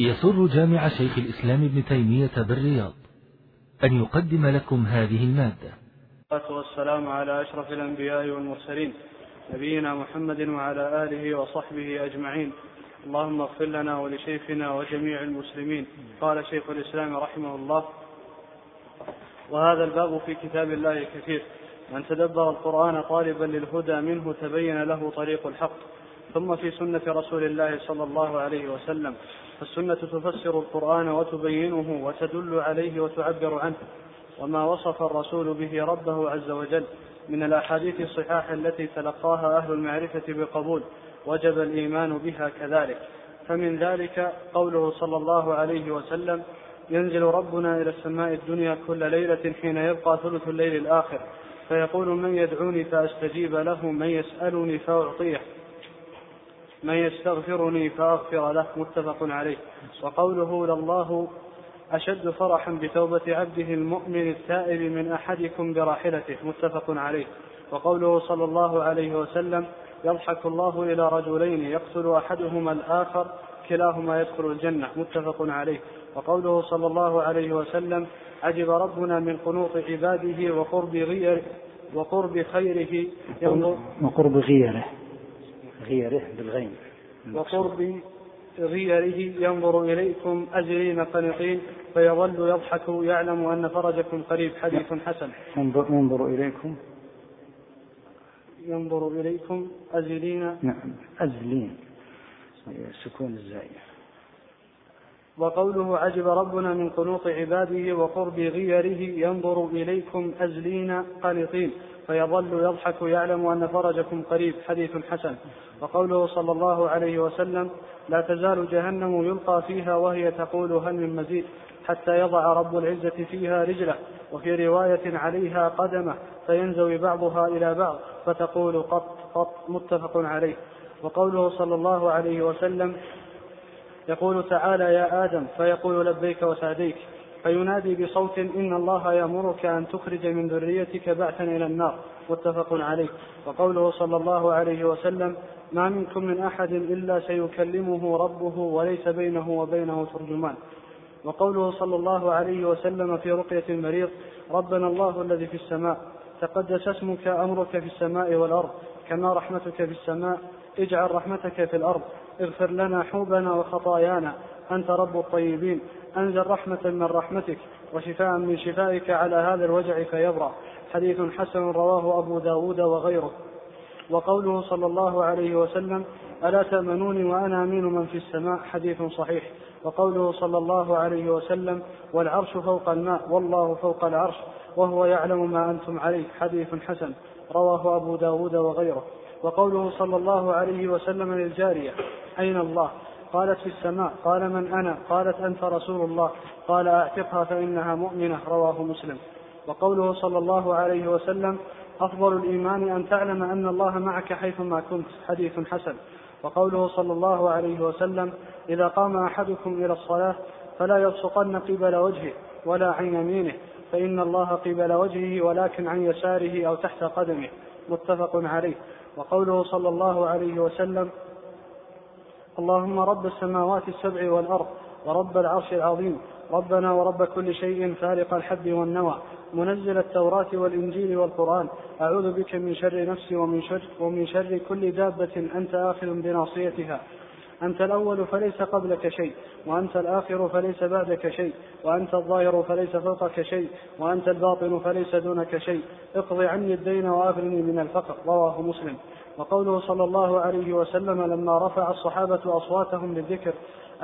يسر جامع شيخ الإسلام ابن تيمية بالرياض أن يقدم لكم هذه المادة. والسلام على أشرف الأنبياء والمرسلين نبينا محمد وعلى آله وصحبه أجمعين. اللهم اغفر لنا ولشيخنا وجميع المسلمين. قال شيخ الإسلام رحمه الله وهذا الباب في كتاب الله كثير. من تدبر القرآن طالبا للهدى منه تبين له طريق الحق. ثم في سنة رسول الله صلى الله عليه وسلم. فالسنة تفسر القرآن وتبينه وتدل عليه وتعبر عنه وما وصف الرسول به ربه عز وجل من الأحاديث الصحاح التي تلقاها أهل المعرفة بقبول وجب الإيمان بها كذلك. فمن ذلك قوله صلى الله عليه وسلم ينزل ربنا إلى السماء الدنيا كل ليلة حين يبقى ثلث الليل الآخر فيقول من يدعوني فأستجيب له من يسألني فأعطيه. من يستغفرني فأغفر له متفق عليه. وقوله لله أشد فرحا بتوبة عبده المؤمن التائب من أحدكم براحلته متفق عليه. وقوله صلى الله عليه وسلم يضحك الله إلى رجلين يقتل أحدهما الآخر كلاهما يدخل الجنة متفق عليه. وقوله صلى الله عليه وسلم عجب ربنا من قنوط عباده وقرب غير وقرب خيره. وقرب غيره. غيره بالغين وقرب غيره ينظر إليكم أجرين قنطين فيظل يضحك يعلم أن فرجكم قريب حديث حسن. ينظر إليكم. ينظر إليكم أزلين نعم أزلين سكون الزائية وقوله عجب ربنا من قنوط عباده وقرب غيره ينظر إليكم أزلين قنطين. فيظل يضحك يعلم أن فرجكم قريب حديث حسن. وقوله صلى الله عليه وسلم لا تزال جهنم يلقى فيها وهي تقول هل من مزيد حتى يضع رب العزة فيها رجله وفي رواية عليها قدمه فينزوي بعضها إلى بعض فتقول قط قط متفق عليه. وقوله صلى الله عليه وسلم يقول تعالى يا آدم فيقول لبيك وسعديك. فينادي بصوت إن الله يأمرك أن تخرج من ذريتك بعثا إلى النار. متفق عليه. وقوله صلى الله عليه وسلم ما منكم من أحد إلا سيكلمه ربه وليس بينه وبينه ترجمان. وقوله صلى الله عليه وسلم في رقية المريض ربنا الله الذي في السماء تقدس اسمك أمرك في السماء والأرض كما رحمتك في السماء اجعل رحمتك في الأرض اغفر لنا حوبنا وخطايانا أنت رب الطيبين. أنزل رحمة من رحمتك وشفاء من شفائك على هذا الوجع فيبرأ. حديث حسن رواه أبو داود وغيره. وقوله صلى الله عليه وسلم ألا تأمنوني وأنا أمين من في السماء؟ حديث صحيح. وقوله صلى الله عليه وسلم والعرش فوق الماء والله فوق العرش وهو يعلم ما أنتم عليه. حديث حسن رواه أبو داود وغيره. وقوله صلى الله عليه وسلم للجارية أين الله؟ قالت في السماء قال من أنا؟ قالت أنت رسول الله. قال أعتقها فإنها مؤمنة رواه مسلم. وقوله صلى الله عليه وسلم أفضل الإيمان أن تعلم أن الله معك حيثما كنت حديث حسن. وقوله صلى الله عليه وسلم إذا قام أحدكم إلى الصلاة فلا يبصقن قبل وجهه ولا عن يمينه فإن الله قبل وجهه ولكن عن يساره أو تحت قدمه. متفق عليه. وقوله صلى الله عليه وسلم اللهم رب السماوات السبع والأرض ورب العرش العظيم ربنا ورب كل شيء فارق الحب والنوى. منزل التوراة والإنجيل والقرآن. أعوذ بك من شر نفسي ومن شر, ومن شر كل دابة أنت آخذ بناصيتها. أنت الأول فليس قبلك شيء وأنت الآخر فليس بعدك شيء وأنت الظاهر فليس فوقك شيء وأنت الباطن فليس دونك شيء. اقض عني الدين وأغنني من الفقر. رواه مسلم. وقوله صلى الله عليه وسلم لما رفع الصحابة أصواتهم للذكر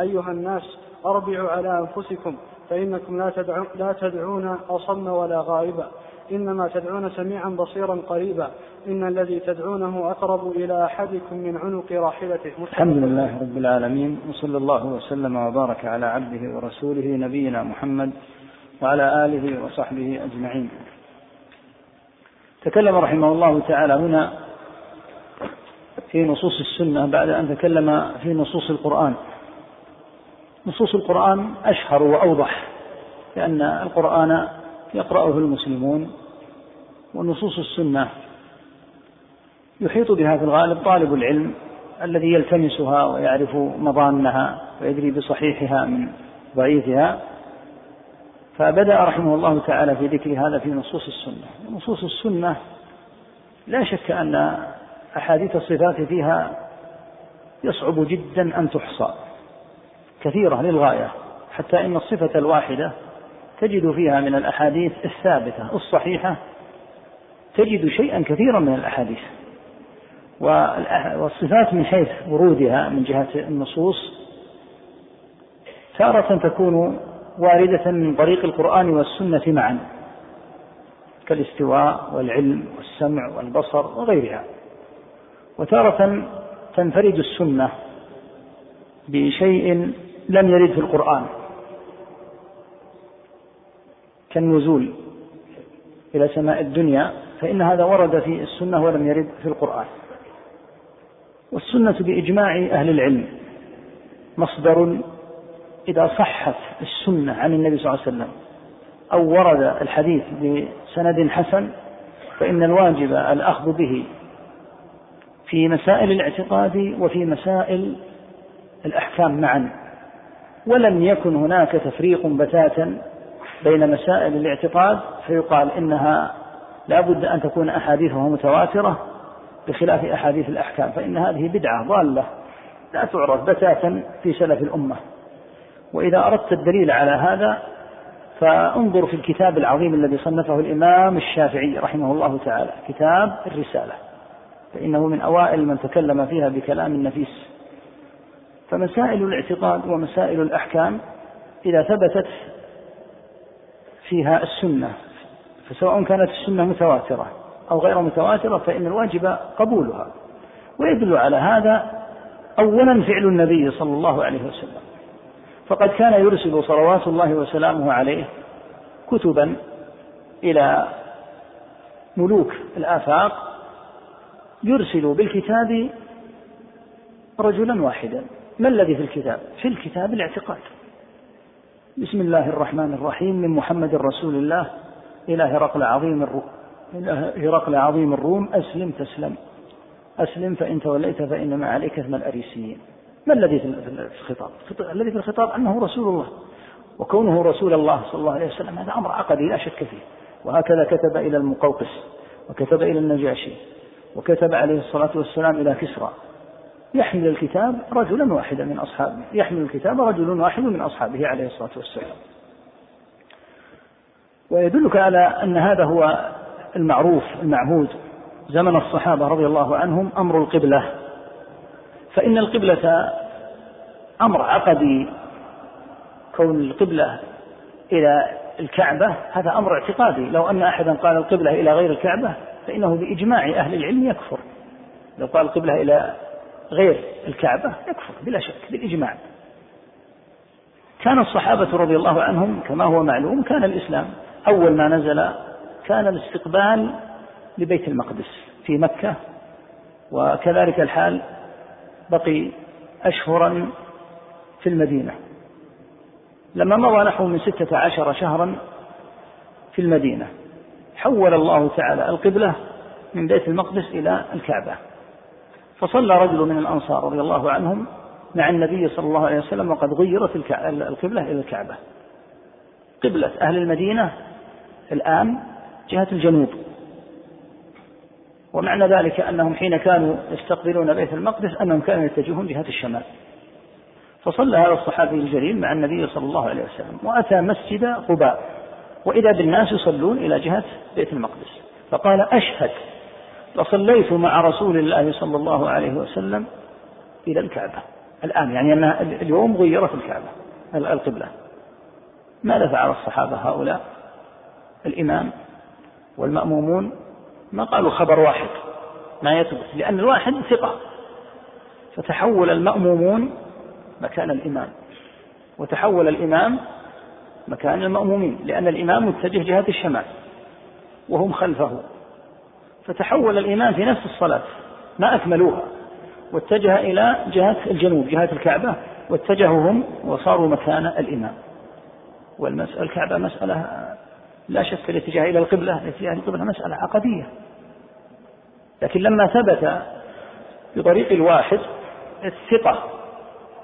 أيها الناس أربعوا على أنفسكم فإنكم لا, تدعون, لا تدعون أصم ولا غائبا. إنما تدعون سميعا بصيرا قريبا. إن الذي تدعونه أقرب إلى أحدكم من عنق راحلته. الحمد لله رب العالمين وصلى الله وسلم وبارك على عبده ورسوله نبينا محمد وعلى آله وصحبه أجمعين. تكلم رحمه الله تعالى هنا في نصوص السنة بعد أن تكلم في نصوص القرآن. نصوص القرآن أشهر وأوضح لأن القرآن يقرأه المسلمون ونصوص السنة يحيط بها في الغالب طالب العلم الذي يلتمسها ويعرف مضانها ويدري بصحيحها من ضعيفها فبدأ رحمه الله تعالى في ذكر هذا في نصوص السنة. نصوص السنة لا شك أن أحاديث الصفات فيها يصعب جدا أن تحصى كثيرة للغاية حتى إن الصفة الواحدة تجد فيها من الأحاديث الثابتة الصحيحة تجد شيئا كثيرا من الأحاديث. والصفات من حيث ورودها من جهة النصوص تارة تكون واردة من طريق القرآن والسنة معا كالاستواء والعلم والسمع والبصر وغيرها. وتارة تنفرد السنة بشيء لم يرد في القرآن كالنزول إلى سماء الدنيا فإن هذا ورد في السنة ولم يرد في القرآن. والسنة بإجماع أهل العلم مصدر إذا صحت السنة عن النبي صلى الله عليه وسلم أو ورد الحديث بسند حسن فإن الواجب الأخذ به في مسائل الاعتقاد وفي مسائل الأحكام معا. ولم يكن هناك تفريق بتاتا بين مسائل الاعتقاد فيقال إنها لا بد أن تكون أحاديثها متواترة بخلاف أحاديث الأحكام فإن هذه بدعة ضالة لا تعرف بتاتا في سلف الأمة. وإذا أردت الدليل على هذا فانظر في الكتاب العظيم الذي صنفه الإمام الشافعي رحمه الله تعالى كتاب الرسالة. فإنه من أوائل من تكلم فيها بكلام نفيس فمسائل الاعتقاد ومسائل الأحكام إذا ثبتت فيها السنة فسواء كانت السنة متواترة أو غير متواترة فإن الواجب قبولها. ويدل على هذا أولا فعل النبي صلى الله عليه وسلم. فقد كان يرسل صلوات الله وسلامه عليه كتبا إلى ملوك الآفاق يرسل بالكتاب رجلا واحدا. ما الذي في الكتاب؟ في الكتاب الاعتقاد. بسم الله الرحمن الرحيم من محمد رسول الله إلى هرقل عظيم الروم. إلى هرقل عظيم الروم. أسلم تسلم. أسلم فإن توليت فإنما عليك اسم الأريسيين. ما الذي في الخطاب؟ الذي في الخطاب أنه رسول الله. وكونه رسول الله صلى الله عليه وسلم هذا أمر عقدي لا شك فيه. وهكذا كتب إلى المقوقس وكتب إلى النجاشي وكتب عليه الصلاة والسلام إلى كسرى. يحمل الكتاب رجلا واحدا من أصحابه. يحمل الكتاب رجل واحد من أصحابه عليه الصلاة والسلام. ويدلك على أن هذا هو المعروف المعهود زمن الصحابة رضي الله عنهم أمر القبلة. فإن القبلة أمر عقدي كون القبلة إلى الكعبة هذا أمر اعتقادي. لو أن أحدا قال القبلة إلى غير الكعبة فإنه بإجماع أهل العلم يكفر. لو قال القبلة إلى غير الكعبة يكفر بلا شك بالإجماع. كان الصحابة رضي الله عنهم كما هو معلوم كان الإسلام أول ما نزل كان الاستقبال لبيت المقدس في مكة وكذلك الحال بقي أشهرا في المدينة. لما مضى نحو من ستة عشر شهرا في المدينة حول الله تعالى القبلة من بيت المقدس إلى الكعبة. فصلى رجل من الأنصار رضي الله عنهم مع النبي صلى الله عليه وسلم وقد غيرت القبلة إلى الكعبة. قبلة أهل المدينة الآن جهة الجنوب. ومعنى ذلك أنهم حين كانوا يستقبلون بيت المقدس أنهم كانوا يتجهون جهة الشمال. فصلى هذا الصحابي الجليل مع النبي صلى الله عليه وسلم وأتى مسجد قباء. وإذا بالناس يصلون إلى جهة بيت المقدس. فقال أشهد لصليت مع رسول الله صلى الله عليه وسلم إلى الكعبة. الآن يعني أنها اليوم غيرت الكعبة القبلة. ماذا فعل الصحابة هؤلاء؟ الإمام والمأمومون ما قالوا خبر واحد ما يثبت لأن الواحد ثقة. فتحول المأمومون مكان الإمام وتحول الإمام مكان المأمومين لأن الإمام متجه جهة الشمال وهم خلفه. فتحول الإمام في نفس الصلاة ما أكملوها واتجه إلى جهة الجنوب جهة الكعبة واتجهوا هم وصاروا مكان الإمام. والمسألة الكعبة مسألة لا شك الاتجاه إلى القبلة الاتجاه إلى القبلة مسألة عقدية. لكن لما ثبت بطريق الواحد الثقة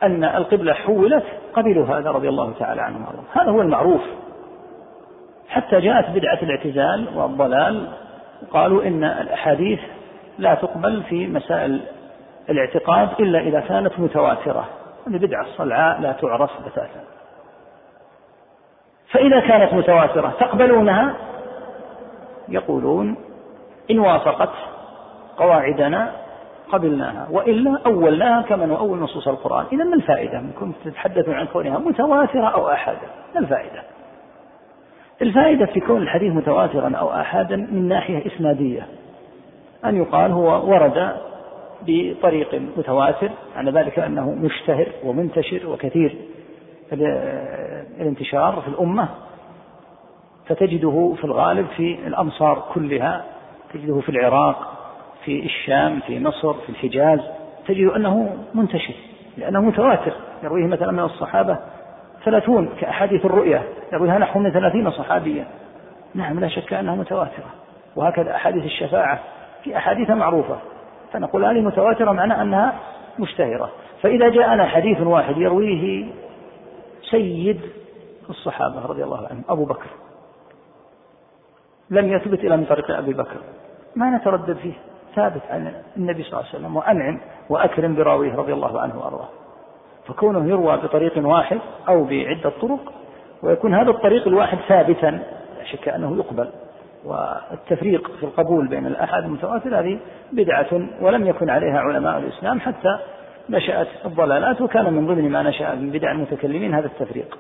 أن القبلة حولت قبلوا هذا رضي الله تعالى عنهم هذا هو المعروف. حتى جاءت بدعة الاعتزال والضلال قالوا إن الأحاديث لا تقبل في مسائل الاعتقاد إلا إذا كانت متواترة. هذه بدعة صلعاء لا تعرف بتاتا. فإذا كانت متواترة تقبلونها يقولون إن وافقت قواعدنا قبلناها وإلا أولناها كما نؤول نصوص القرآن. إذا ما الفائدة من كنت تتحدث عن كونها متواترة أو أحدا ما الفائدة؟ الفائدة في كون الحديث متواترا أو أحدا من ناحية إسنادية. أن يقال هو ورد بطريق متواتر معنى ذلك أنه مشتهر ومنتشر وكثير. الانتشار في الأمة فتجده في الغالب في الأمصار كلها تجده في العراق في الشام في مصر في الحجاز تجد أنه منتشر لأنه متواتر يرويه مثلا من الصحابة ثلاثون كأحاديث الرؤيا يرويها نحو من ثلاثين صحابيا. نعم لا شك أنها متواترة وهكذا أحاديث الشفاعة في أحاديث معروفة فنقول هذه متواترة معنى أنها مشتهرة. فإذا جاءنا حديث واحد يرويه سيد الصحابة رضي الله عنهم أبو بكر. لم يثبت إلا من طريق أبي بكر. ما نتردد فيه ثابت عن النبي صلى الله عليه وسلم وأنعم وأكرم براويه رضي الله عنه وأرضاه. فكونه يروى بطريق واحد أو بعدة طرق ويكون هذا الطريق الواحد ثابتا لا شك أنه يقبل. والتفريق في القبول بين الأحد المتواتر هذه بدعة ولم يكن عليها علماء الإسلام حتى نشأت الضلالات وكان من ضمن ما نشأ من بدع المتكلمين هذا التفريق.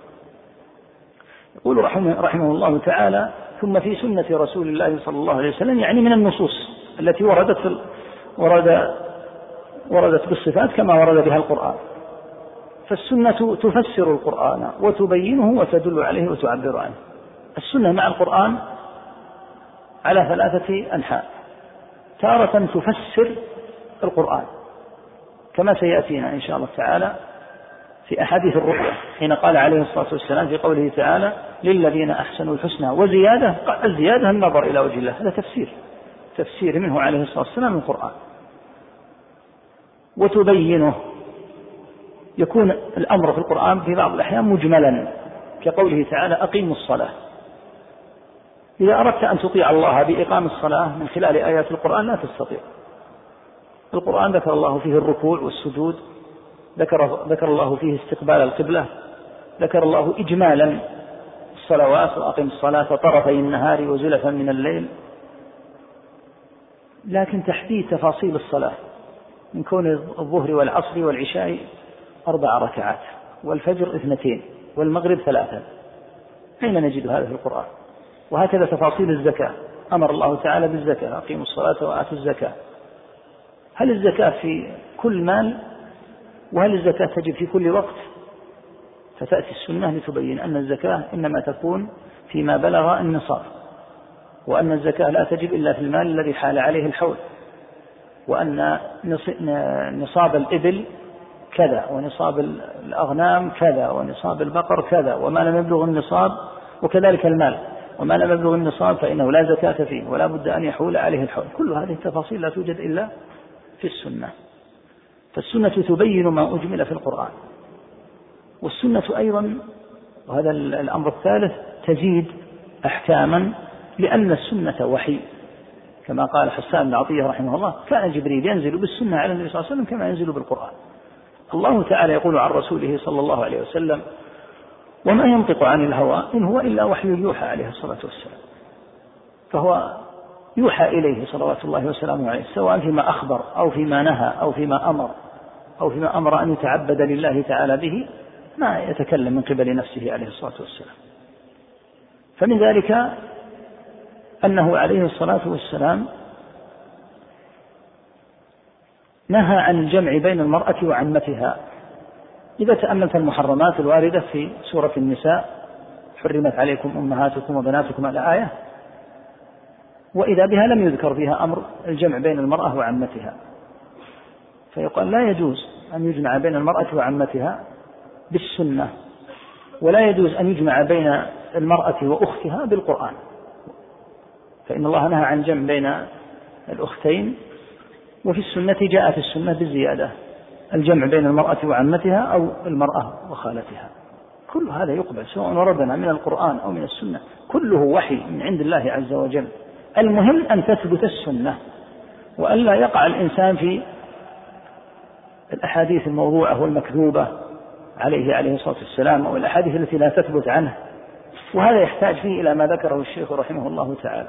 يقول رحمه, رحمه الله تعالى ثم في سنة رسول الله صلى الله عليه وسلم يعني من النصوص التي وردت ورد وردت بالصفات كما ورد بها القرآن. فالسنة تفسر القرآن وتبينه وتدل عليه وتعبر عنه. السنة مع القرآن على ثلاثة أنحاء تارة تفسر القرآن كما سيأتينا إن شاء الله تعالى في أحاديث الرؤيا حين قال عليه الصلاة والسلام في قوله تعالى للذين أحسنوا الحسنى وزيادة الزيادة النظر إلى وجه الله. هذا تفسير تفسير منه عليه الصلاة والسلام القرآن. وتبينه يكون الأمر في القرآن في بعض الأحيان مجملا كقوله تعالى أقيموا الصلاة. إذا أردت أن تطيع الله بإقام الصلاة من خلال آيات القرآن لا تستطيع. القرآن ذكر الله فيه الركوع والسجود ذكر ذكر الله فيه استقبال القبلة ذكر الله إجمالا الصلوات وأقم الصلاة طرفي النهار وزلفا من الليل. لكن تحديد تفاصيل الصلاة من كون الظهر والعصر والعشاء أربع ركعات والفجر اثنتين والمغرب ثلاثا أين نجد هذا في القرآن؟ وهكذا تفاصيل الزكاة. أمر الله تعالى بالزكاة أقيموا الصلاة وآتوا الزكاة. هل الزكاة في كل مال وهل الزكاة تجب في كل وقت؟ فتأتي السنة لتبين أن الزكاة إنما تكون فيما بلغ النصاب وأن الزكاة لا تجب إلا في المال الذي حال عليه الحول وأن نصاب الإبل كذا ونصاب الأغنام كذا ونصاب البقر كذا وما لم يبلغ النصاب وكذلك المال وما لم يبلغ النصاب فإنه لا زكاة فيه ولا بد أن يحول عليه الحول. كل هذه التفاصيل لا توجد إلا في السنة. فالسنة تبين ما أجمل في القرآن. والسنة أيضا وهذا الأمر الثالث تزيد أحكاما لأن السنة وحي. كما قال حسان بن عطية رحمه الله كان جبريل ينزل بالسنة على النبي صلى الله عليه وسلم كما ينزل بالقرآن. الله تعالى يقول عن رسوله صلى الله عليه وسلم وما ينطق عن الهوى إن هو إلا وحي يوحى عليه الصلاة والسلام. فهو يوحى إليه صلوات الله وسلامه عليه سواء فيما أخبر أو فيما نهى أو فيما أمر أو فيما أمر أن يتعبد لله تعالى به ما يتكلم من قبل نفسه عليه الصلاة والسلام. فمن ذلك أنه عليه الصلاة والسلام نهى عن الجمع بين المرأة وعمتها. إذا تأملت المحرمات الواردة في سورة النساء حرمت عليكم أمهاتكم وبناتكم على آية وإذا بها لم يذكر فيها أمر الجمع بين المرأة وعمتها. فيقال لا يجوز أن يجمع بين المرأة وعمتها بالسنة ولا يجوز أن يجمع بين المرأة وأختها بالقرآن. فإن الله نهى عن جمع بين الأختين وفي السنة جاء في السنة بالزيادة الجمع بين المرأة وعمتها أو المرأة وخالتها. كل هذا يقبل سواء وردنا من القرآن أو من السنة. كله وحي من عند الله عز وجل. المهم أن تثبت السنة وألا يقع الإنسان في الأحاديث الموضوعة والمكذوبة عليه عليه الصلاة والسلام أو الأحاديث التي لا تثبت عنه. وهذا يحتاج فيه إلى ما ذكره الشيخ رحمه الله تعالى.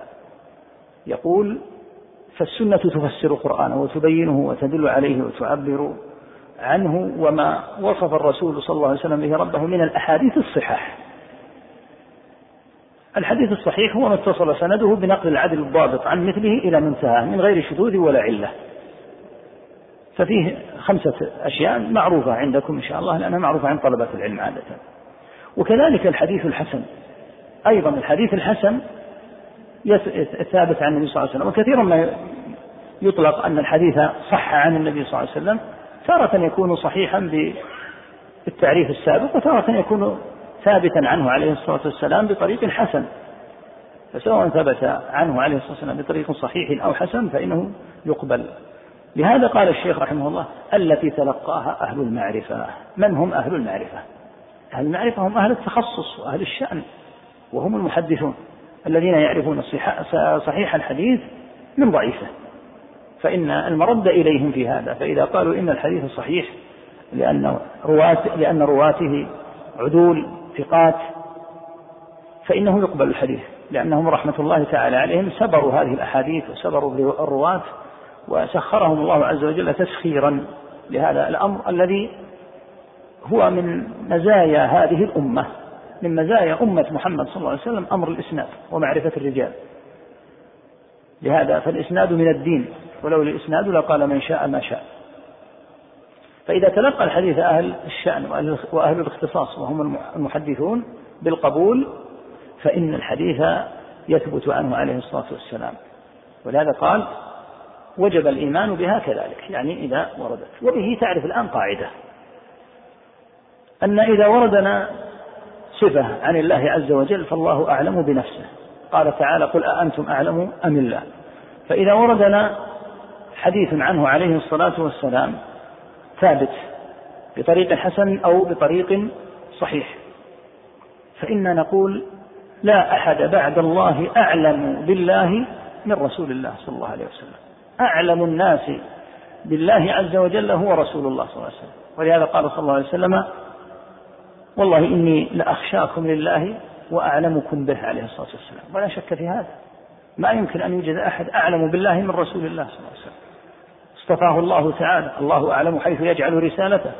يقول فالسنة تفسر القرآن وتبينه وتدل عليه وتعبر عنه وما وصف الرسول صلى الله عليه وسلم به ربه من الأحاديث الصحاح. الحديث الصحيح هو ما اتصل سنده بنقل العدل الضابط عن مثله إلى منتهاه من غير شذوذ ولا علة. ففيه خمسة أشياء معروفة عندكم إن شاء الله لأنها معروفة عند طلبة العلم عادة. وكذلك الحديث الحسن. أيضا الحديث الحسن ثابت عن النبي صلى الله عليه وسلم. وكثيرا ما يطلق أن الحديث صح عن النبي صلى الله عليه وسلم تارة يكون صحيحا بالتعريف السابق وتارة يكون ثابتا عنه عليه الصلاة والسلام بطريق حسن. فسواء ثبت عنه عليه الصلاة والسلام بطريق صحيح أو حسن فإنه يقبل. لهذا قال الشيخ رحمه الله التي تلقاها أهل المعرفة. من هم أهل المعرفة؟ أهل المعرفة هم أهل التخصص وأهل الشأن وهم المحدثون الذين يعرفون صحيح الحديث من ضعيفه. فإن المرد إليهم في هذا. فإذا قالوا إن الحديث صحيح لأن رواة لأن رواته عدول ثقات فإنه يقبل الحديث لأنهم رحمة الله تعالى عليهم سبروا هذه الأحاديث وسبروا الرواة وسخرهم الله عز وجل تسخيرا لهذا الأمر الذي هو من مزايا هذه الأمة من مزايا أمة محمد صلى الله عليه وسلم أمر الإسناد ومعرفة الرجال. لهذا فالإسناد من الدين ولو الإسناد لقال من شاء ما شاء. فإذا تلقى الحديث أهل الشأن وأهل الاختصاص وهم المحدثون بالقبول فإن الحديث يثبت عنه عليه الصلاة والسلام. ولهذا قال وجب الإيمان بها كذلك يعني إذا وردت. وبه تعرف الآن قاعدة. أن إذا وردنا صفة عن الله عز وجل فالله أعلم بنفسه. قال تعالى قل أأنتم أعلم أم الله؟ فإذا وردنا حديث عنه عليه الصلاة والسلام ثابت بطريق حسن أو بطريق صحيح. فإنا نقول لا أحد بعد الله أعلم بالله من رسول الله صلى الله عليه وسلم. أعلم الناس بالله عز وجل هو رسول الله صلى الله عليه وسلم. ولهذا قال صلى الله عليه وسلم والله إني لأخشاكم لله وأعلمكم به عليه الصلاة والسلام. ولا شك في هذا. ما يمكن أن يوجد أحد أعلم بالله من رسول الله صلى الله عليه وسلم. اصطفاه الله تعالى الله أعلم حيث يجعل رسالته.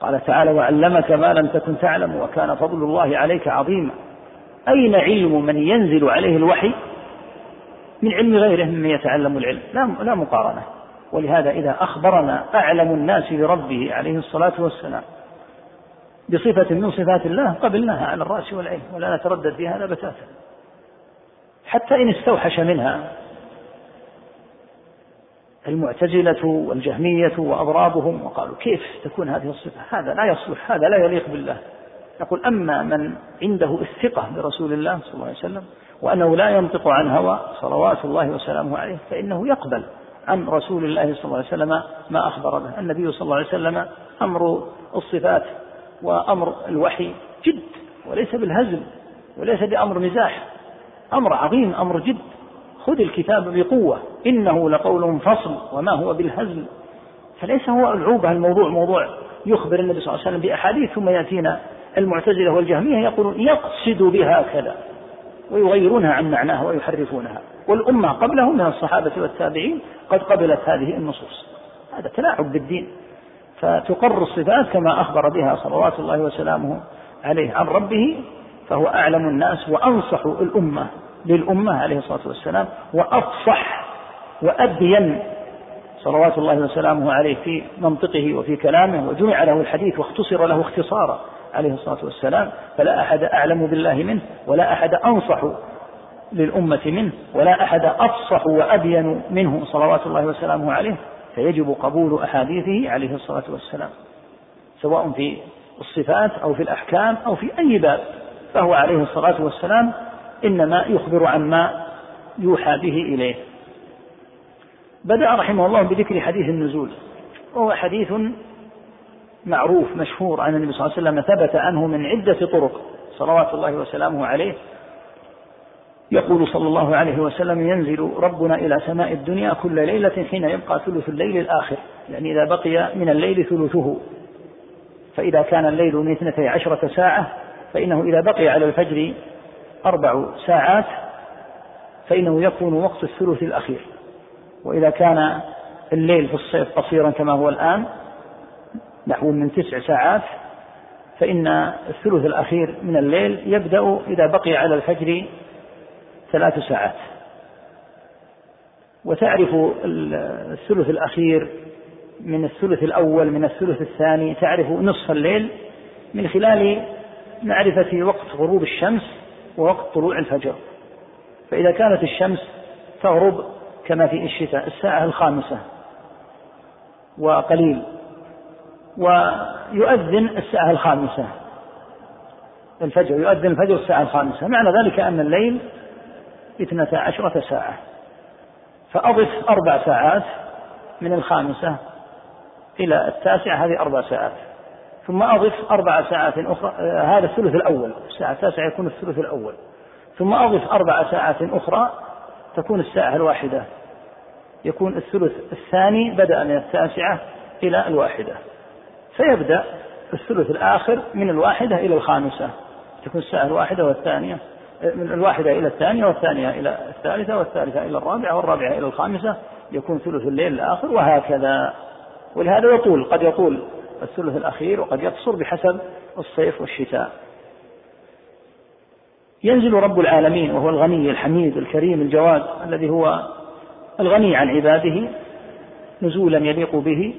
قال تعالى وعلمك ما لم تكن تعلم وكان فضل الله عليك عظيما. أين علم من ينزل عليه الوحي؟ من علم غيره ممن يتعلم العلم. لا لا مقارنة. ولهذا إذا أخبرنا أعلم الناس بربه عليه الصلاة والسلام بصفة من صفات الله قبلناها على الرأس والعين ولا نتردد في هذا بتاتا. حتى إن استوحش منها المعتزلة والجهمية وأضرابهم وقالوا كيف تكون هذه الصفة؟ هذا لا يصلح هذا لا يليق بالله. نقول أما من عنده الثقة برسول الله صلى الله عليه وسلم وأنه لا ينطق عن هوى صلوات الله وسلامه عليه فإنه يقبل عن رسول الله صلى الله عليه وسلم ما أخبر به. النبي صلى الله عليه وسلم أمر الصفات وأمر الوحي جد وليس بالهزل وليس بأمر مزاح. أمر عظيم أمر جد. خذ الكتاب بقوة إنه لقول فصل وما هو بالهزل. فليس هو العوبة الموضوع موضوع يخبر النبي صلى الله عليه وسلم بأحاديث ثم يأتينا المعتزلة والجهمية يقولون يقصد بها كذا ويغيرونها عن معناها ويحرفونها. والأمة قبله من الصحابة والتابعين قد قبلت هذه النصوص. هذا تلاعب بالدين. فتقر الصفات كما أخبر بها صلوات الله وسلامه عليه عن ربه فهو أعلم الناس وأنصح الأمة للأمة عليه الصلاة والسلام وأفصح وأبين صلوات الله وسلامه عليه في منطقه وفي كلامه وجمع له الحديث واختصر له اختصارا عليه الصلاة والسلام فلا أحد أعلم بالله منه ولا أحد أنصح للأمة منه ولا أحد أفصح وأبين منه صلوات الله وسلامه عليه فيجب قبول أحاديثه عليه الصلاة والسلام سواء في الصفات أو في الأحكام أو في أي باب فهو عليه الصلاة والسلام إنما يخبر عما يوحى به إليه. بدأ رحمه الله بذكر حديث النزول. وهو حديث معروف مشهور عن النبي صلى الله عليه وسلم ثبت عنه من عدة طرق صلوات الله وسلامه عليه. يقول صلى الله عليه وسلم ينزل ربنا إلى سماء الدنيا كل ليلة حين يبقى ثلث الليل الآخر. يعني إذا بقي من الليل ثلثه. فإذا كان الليل من اثنتي عشرة ساعة فإنه إذا بقي على الفجر أربع ساعات فإنه يكون وقت الثلث الأخير. وإذا كان الليل في الصيف قصيرا كما هو الآن نحو من تسع ساعات فإن الثلث الأخير من الليل يبدأ إذا بقي على الفجر ثلاث ساعات. وتعرف الثلث الأخير من الثلث الأول من الثلث الثاني تعرف نصف الليل من خلال معرفة وقت غروب الشمس ووقت طلوع الفجر. فإذا كانت الشمس تغرب كما في الشتاء الساعة الخامسة وقليل ويؤذن الساعة الخامسة الفجر يؤذن الفجر الساعة الخامسة. معنى ذلك أن الليل اثنتا عشرة ساعة. فأضف أربع ساعات من الخامسة إلى التاسعة هذه أربع ساعات. ثم أضف أربع ساعات أخرى آه، هذا الثلث الأول الساعة التاسعة يكون الثلث الأول. ثم أضف أربع ساعات أخرى تكون الساعة الواحدة. يكون الثلث الثاني بدأ من التاسعة إلى الواحدة. فيبدأ الثلث الآخر من الواحدة إلى الخامسة. تكون الساعة الواحدة والثانية من الواحدة إلى الثانية والثانية إلى الثالثة والثالثة إلى الرابعة والرابعة إلى الخامسة يكون ثلث الليل الآخر وهكذا. ولهذا يطول قد يطول الثلث الأخير وقد يقصر بحسب الصيف والشتاء. ينزل رب العالمين وهو الغني الحميد الكريم الجواد الذي هو الغني عن عباده نزولا يليق به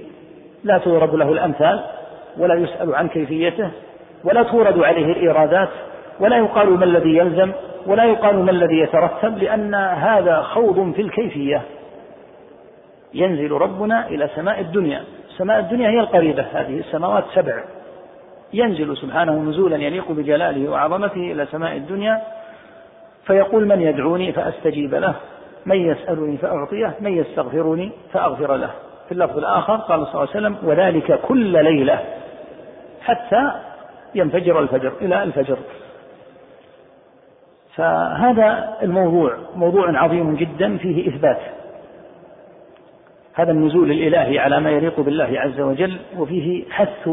لا تضرب له الأمثال ولا يسأل عن كيفيته ولا تورد عليه الإيرادات ولا يقال ما الذي يلزم ولا يقال ما الذي يترتب لأن هذا خوض في الكيفية. ينزل ربنا إلى سماء الدنيا. سماء الدنيا هي القريبة هذه السماوات سبع. ينزل سبحانه نزولا يليق بجلاله وعظمته إلى سماء الدنيا فيقول من يدعوني فأستجيب له من يسألني فأعطيه من يستغفرني فأغفر له. في اللفظ الآخر قال صلى الله عليه وسلم وذلك كل ليلة حتى ينفجر الفجر إلى الفجر. فهذا الموضوع موضوع عظيم جدا فيه إثبات. هذا النزول الإلهي على ما يليق بالله عز وجل وفيه حث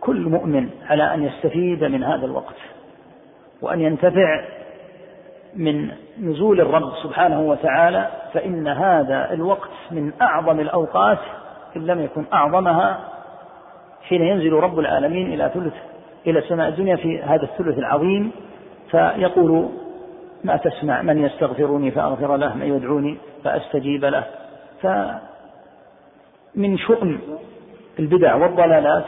كل مؤمن على أن يستفيد من هذا الوقت وأن ينتفع من نزول الرب سبحانه وتعالى فإن هذا الوقت من أعظم الأوقات إن لم يكن أعظمها حين ينزل رب العالمين إلى ثلث إلى سماء الدنيا في هذا الثلث العظيم. فيقول ما تسمع من يستغفرني فأغفر له من يدعوني فأستجيب له. فمن شؤم البدع والضلالات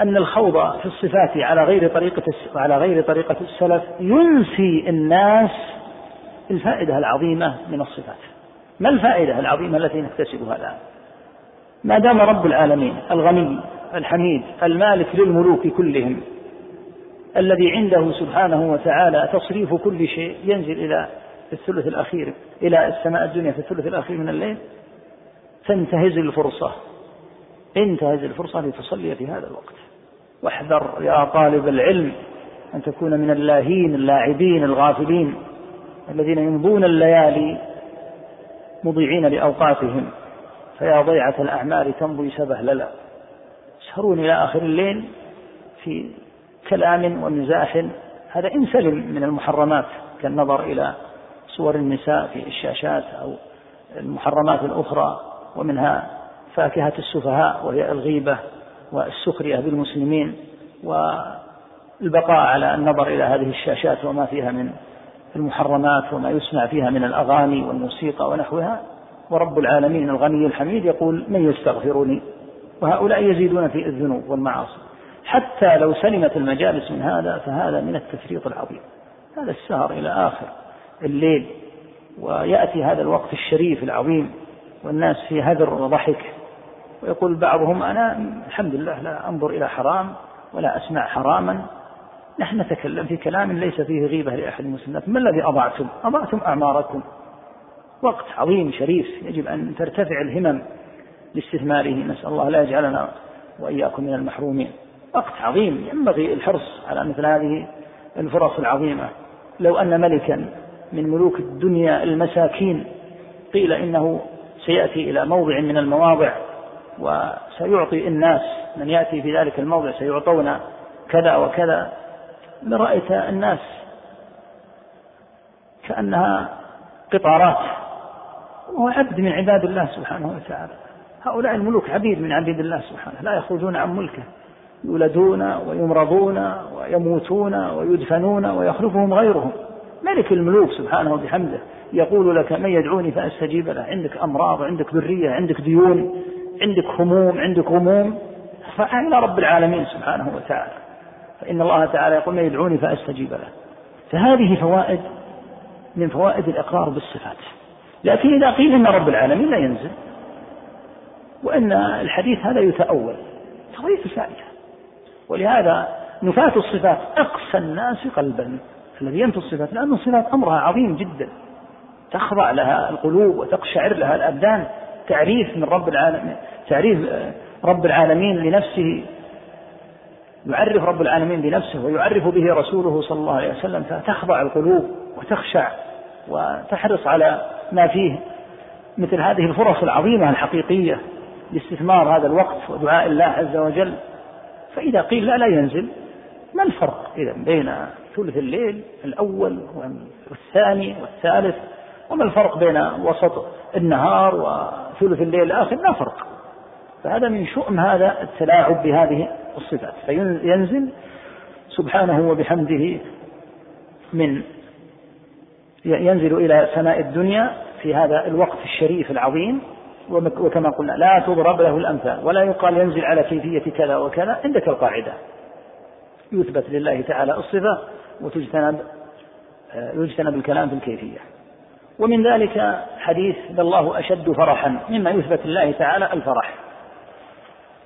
أن الخوض في الصفات على غير طريقة على غير طريقة السلف ينسي الناس الفائدة العظيمة من الصفات. ما الفائدة العظيمة التي نكتسبها الآن؟ ما دام رب العالمين الغني الحميد المالك للملوك كلهم الذي عنده سبحانه وتعالى تصريف كل شيء ينزل إلى الثلث الأخير إلى السماء الدنيا في الثلث الأخير من الليل تنتهز الفرصة. انتهز الفرصة لتصلي في هذا الوقت. واحذر يا طالب العلم أن تكون من اللاهين اللاعبين الغافلين الذين يمضون الليالي مضيعين لأوقاتهم. فيا ضيعة الأعمال تمضي سبهللا يسهرون إلى آخر الليل في كلام ومزاح. هذا إن سلم من المحرمات كالنظر إلى صور النساء في الشاشات أو المحرمات الأخرى ومنها فاكهة السفهاء وهي الغيبة والسخرية بالمسلمين والبقاء على النظر إلى هذه الشاشات وما فيها من المحرمات وما يسمع فيها من الأغاني والموسيقى ونحوها. ورب العالمين الغني الحميد يقول من يستغفرني؟ وهؤلاء يزيدون في الذنوب والمعاصي. حتى لو سلمت المجالس من هذا فهذا من التفريط العظيم. هذا السهر إلى آخر. الليل ويأتي هذا الوقت الشريف العظيم والناس في هدر وضحك. ويقول بعضهم أنا الحمد لله لا أنظر إلى حرام ولا أسمع حراما. نحن نتكلم في كلام ليس فيه غيبة لأحد المسلمين. ما الذي أضعتم؟ أضعتم أعماركم. وقت عظيم شريف يجب أن ترتفع الهمم لاستثماره. نسأل الله لا يجعلنا وإياكم من المحرومين. وقت عظيم ينبغي الحرص على مثل هذه الفرص العظيمة. لو أن ملكا من ملوك الدنيا المساكين. قيل إنه سيأتي إلى موضع من المواضع وسيعطي الناس من يأتي في ذلك الموضع سيعطون كذا وكذا. لرأيت الناس كأنها قطارات وهو عبد من عباد الله سبحانه وتعالى. هؤلاء الملوك عبيد من عبيد الله سبحانه لا يخرجون عن ملكه. يولدون ويمرضون ويموتون ويدفنون ويخلفهم غيرهم. ملك الملوك سبحانه وبحمده يقول لك من يدعوني فأستجيب له. عندك أمراض عندك ذرية عندك ديون عندك هموم عندك غموم. إلى رب العالمين سبحانه وتعالى. فإن الله تعالى يقول من يدعوني فأستجيب له. فهذه فوائد من فوائد الإقرار بالصفات. لكن إذا قيل إن رب العالمين لا ينزل وإن الحديث هذا يتأول فليس فائدة. ولهذا نفاة الصفات أقسى الناس قلبا. الذي ينفي الصفات لأن الصفات أمرها عظيم جدا. تخضع لها القلوب وتقشعر لها الأبدان. تعريف من رب العالمين تعريف رب العالمين لنفسه. يعرف رب العالمين بنفسه ويعرف به رسوله صلى الله عليه وسلم فتخضع القلوب وتخشع وتحرص على ما فيه. مثل هذه الفرص العظيمة الحقيقية لاستثمار هذا الوقت ودعاء الله عز وجل. فإذا قيل لا لا ينزل. ما الفرق؟ إذا بين ثلث الليل الأول والثاني والثالث وما الفرق بين وسط النهار وثلث الليل الآخر؟ لا فرق. فهذا من شؤم هذا التلاعب بهذه الصفات. فينزل سبحانه وبحمده من ينزل إلى سماء الدنيا في هذا الوقت الشريف العظيم وكما قلنا لا تضرب له الأمثال ولا يقال ينزل على كيفية كذا وكذا عندك القاعدة. يثبت لله تعالى الصفة وتجتنب آه، يجتنب الكلام في الكيفية. ومن ذلك حديث الله أشد فرحا مما يثبت لله تعالى الفرح.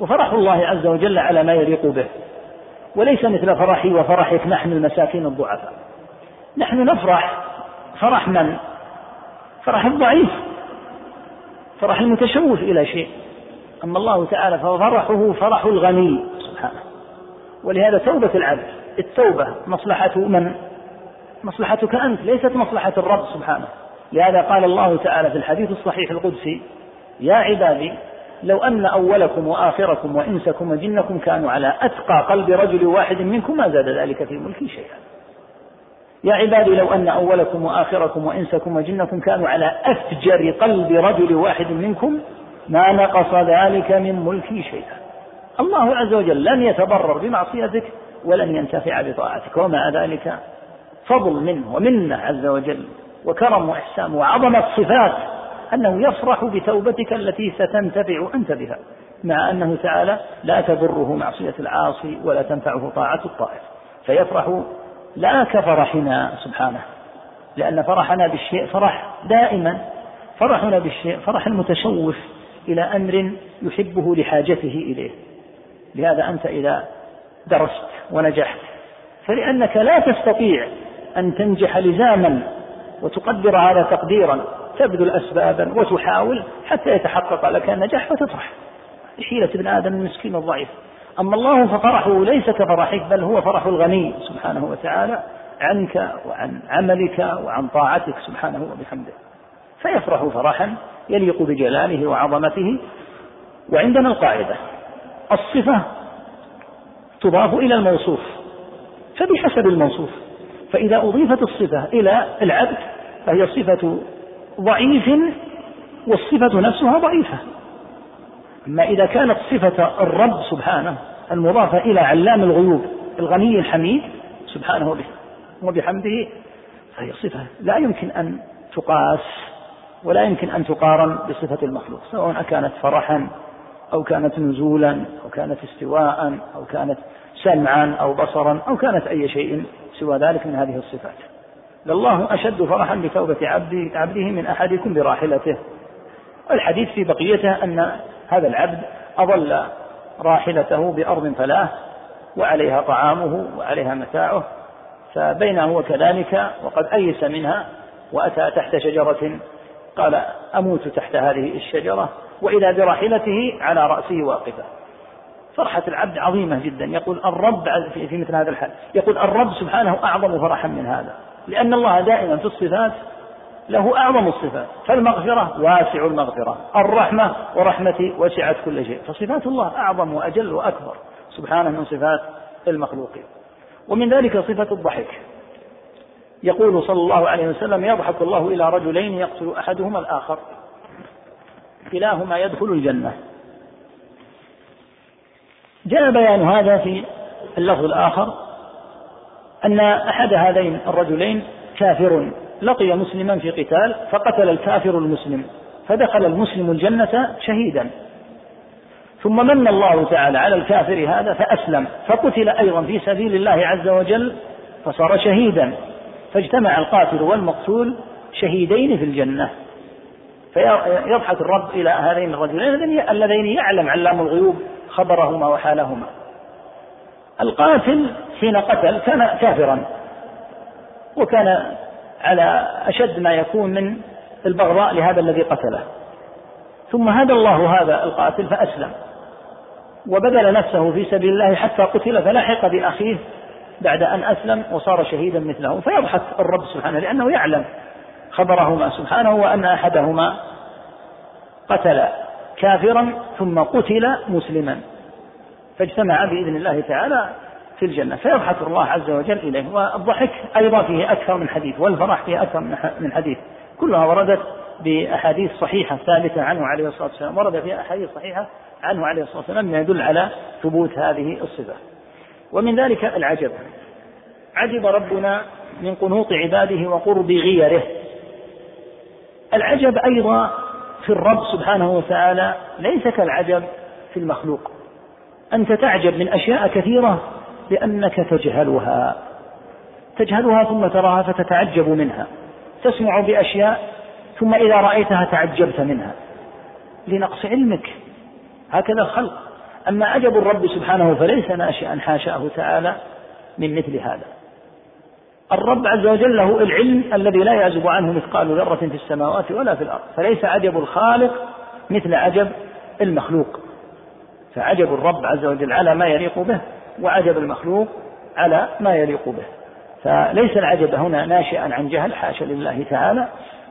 وفرح الله عز وجل على ما يليق به. وليس مثل فرحي وفرحك نحن المساكين الضعفاء. نحن نفرح فرح من؟ فرح الضعيف. فرح المتشوف إلى شيء. أما الله تعالى ففرحه فرح الغني. ولهذا توبة العبد. التوبة مصلحة من؟ مصلحتك أنت ليست مصلحة الرب سبحانه. لهذا قال الله تعالى في الحديث الصحيح القدسي يا عبادي لو أن أولكم وآخركم وإنسكم وجنكم كانوا على أتقى قلب رجل واحد منكم ما زاد ذلك في ملكي شيئا. يا عبادي لو أن أولكم وآخركم وإنسكم وجنكم كانوا على أفجر قلب رجل واحد منكم ما نقص ذلك من ملكي شيئا. الله عز وجل لن يتضرر بمعصيتك ولن ينتفع بطاعتك ومع ذلك؟ فضل منه ومنة عز وجل وكرم وإحسان وعظمة صفات أنه يفرح بتوبتك التي ستنتفع أنت بها مع أنه تعالى لا تضره معصية العاصي ولا تنفعه طاعة الطائف فيفرح لا كفرحنا سبحانه لأن فرحنا بالشيء فرح دائما فرحنا بالشيء فرح المتشوف إلى أمر يحبه لحاجته إليه. لهذا أنت إذا درست ونجحت. فلأنك لا تستطيع أن تنجح لزاما وتقدر هذا تقديرا تبذل أسبابا وتحاول حتى يتحقق لك النجاح فتفرح حيلة ابن آدم المسكين الضعيف. أما الله ففرحه ليس كفرحك بل هو فرح الغني سبحانه وتعالى عنك وعن عملك وعن طاعتك سبحانه وبحمده. فيفرح فرحا يليق بجلاله وعظمته. وعندنا القاعدة الصفة تضاف إلى الموصوف فبحسب الموصوف. فإذا أضيفت الصفة إلى العبد فهي صفة ضعيف والصفة نفسها ضعيفة. أما إذا كانت صفة الرب سبحانه المضافة إلى علام الغيوب الغني الحميد سبحانه وبحمده فهي صفة لا يمكن أن تقاس ولا يمكن أن تقارن بصفة المخلوق سواء كانت فرحا أو كانت نزولا أو كانت استواء أو كانت سمعا أو بصرا أو كانت أي شيء سوى ذلك من هذه الصفات. لله أشد فرحا بتوبة عبده, عبده من أحدكم براحلته. الحديث في بقيته أن هذا العبد أضل راحلته بأرض فلاة وعليها طعامه وعليها متاعه فبينه وكذلك وقد أيس منها وأتى تحت شجرة. قال أموت تحت هذه الشجرة. وإذا براحلته على رأسه واقفة. فرحة العبد عظيمة جدا. يقول الرب في مثل هذا الحال يقول الرب سبحانه أعظم فرحا من هذا لأن الله دائما في الصفات له أعظم الصفات. فالمغفرة واسع المغفرة الرحمة ورحمتي وسعت كل شيء. فصفات الله أعظم وأجل وأكبر سبحانه من صفات المخلوقين. ومن ذلك صفة الضحك. يقول صلى الله عليه وسلم يضحك الله إلى رجلين يقتل أحدهما الآخر. كلاهما يدخل الجنة. جاء بيان هذا في اللفظ الآخر أن أحد هذين الرجلين كافر لقي مسلما في قتال فقتل الكافر المسلم فدخل المسلم الجنة شهيدا. ثم من الله تعالى على الكافر هذا فأسلم فقتل أيضا في سبيل الله عز وجل فصار شهيدا. فاجتمع القاتل والمقتول شهيدين في الجنة. فيضحك الرب إلى هذين الرجلين اللذين يعلم علام الغيوب خبرهما وحالهما. القاتل حين قتل كان كافرا وكان على أشد ما يكون من البغضاء لهذا الذي قتله. ثم هدى الله هذا القاتل فأسلم وبذل نفسه في سبيل الله حتى قتل فلحق بأخيه بعد أن أسلم وصار شهيدا مثله. فيضحك الرب سبحانه لأنه يعلم خبرهما سبحانه وأن أحدهما قتل كافرا ثم قتل مسلما فاجتمع بإذن الله تعالى في الجنة فيضحك الله عز وجل إليه والضحك أيضا فيه أكثر من حديث والفرح فيه أكثر من حديث كلها وردت بأحاديث صحيحة ثابتة عنه عليه الصلاة والسلام ورد فيها أحاديث صحيحة عنه عليه الصلاة والسلام ما يدل على ثبوت هذه الصفة. ومن ذلك العجب عجب ربنا من قنوط عباده وقرب غيره. العجب أيضا في الرب سبحانه وتعالى ليس كالعجب في المخلوق. أنت تعجب من أشياء كثيرة لأنك تجهلها. تجهلها ثم تراها فتتعجب منها. تسمع بأشياء ثم إذا رأيتها تعجبت منها. لنقص علمك. هكذا الخلق. أما عجب الرب سبحانه فليس ناشئا حاشاه تعالى من مثل هذا. الرب عز وجل له العلم الذي لا يعزب عنه مثقال ذرة في السماوات ولا في الأرض. فليس عجب الخالق مثل عجب المخلوق. فعجب الرب عز وجل على ما يليق به وعجب المخلوق على ما يليق به. فليس العجب هنا ناشئا عن جهل حاشا لله تعالى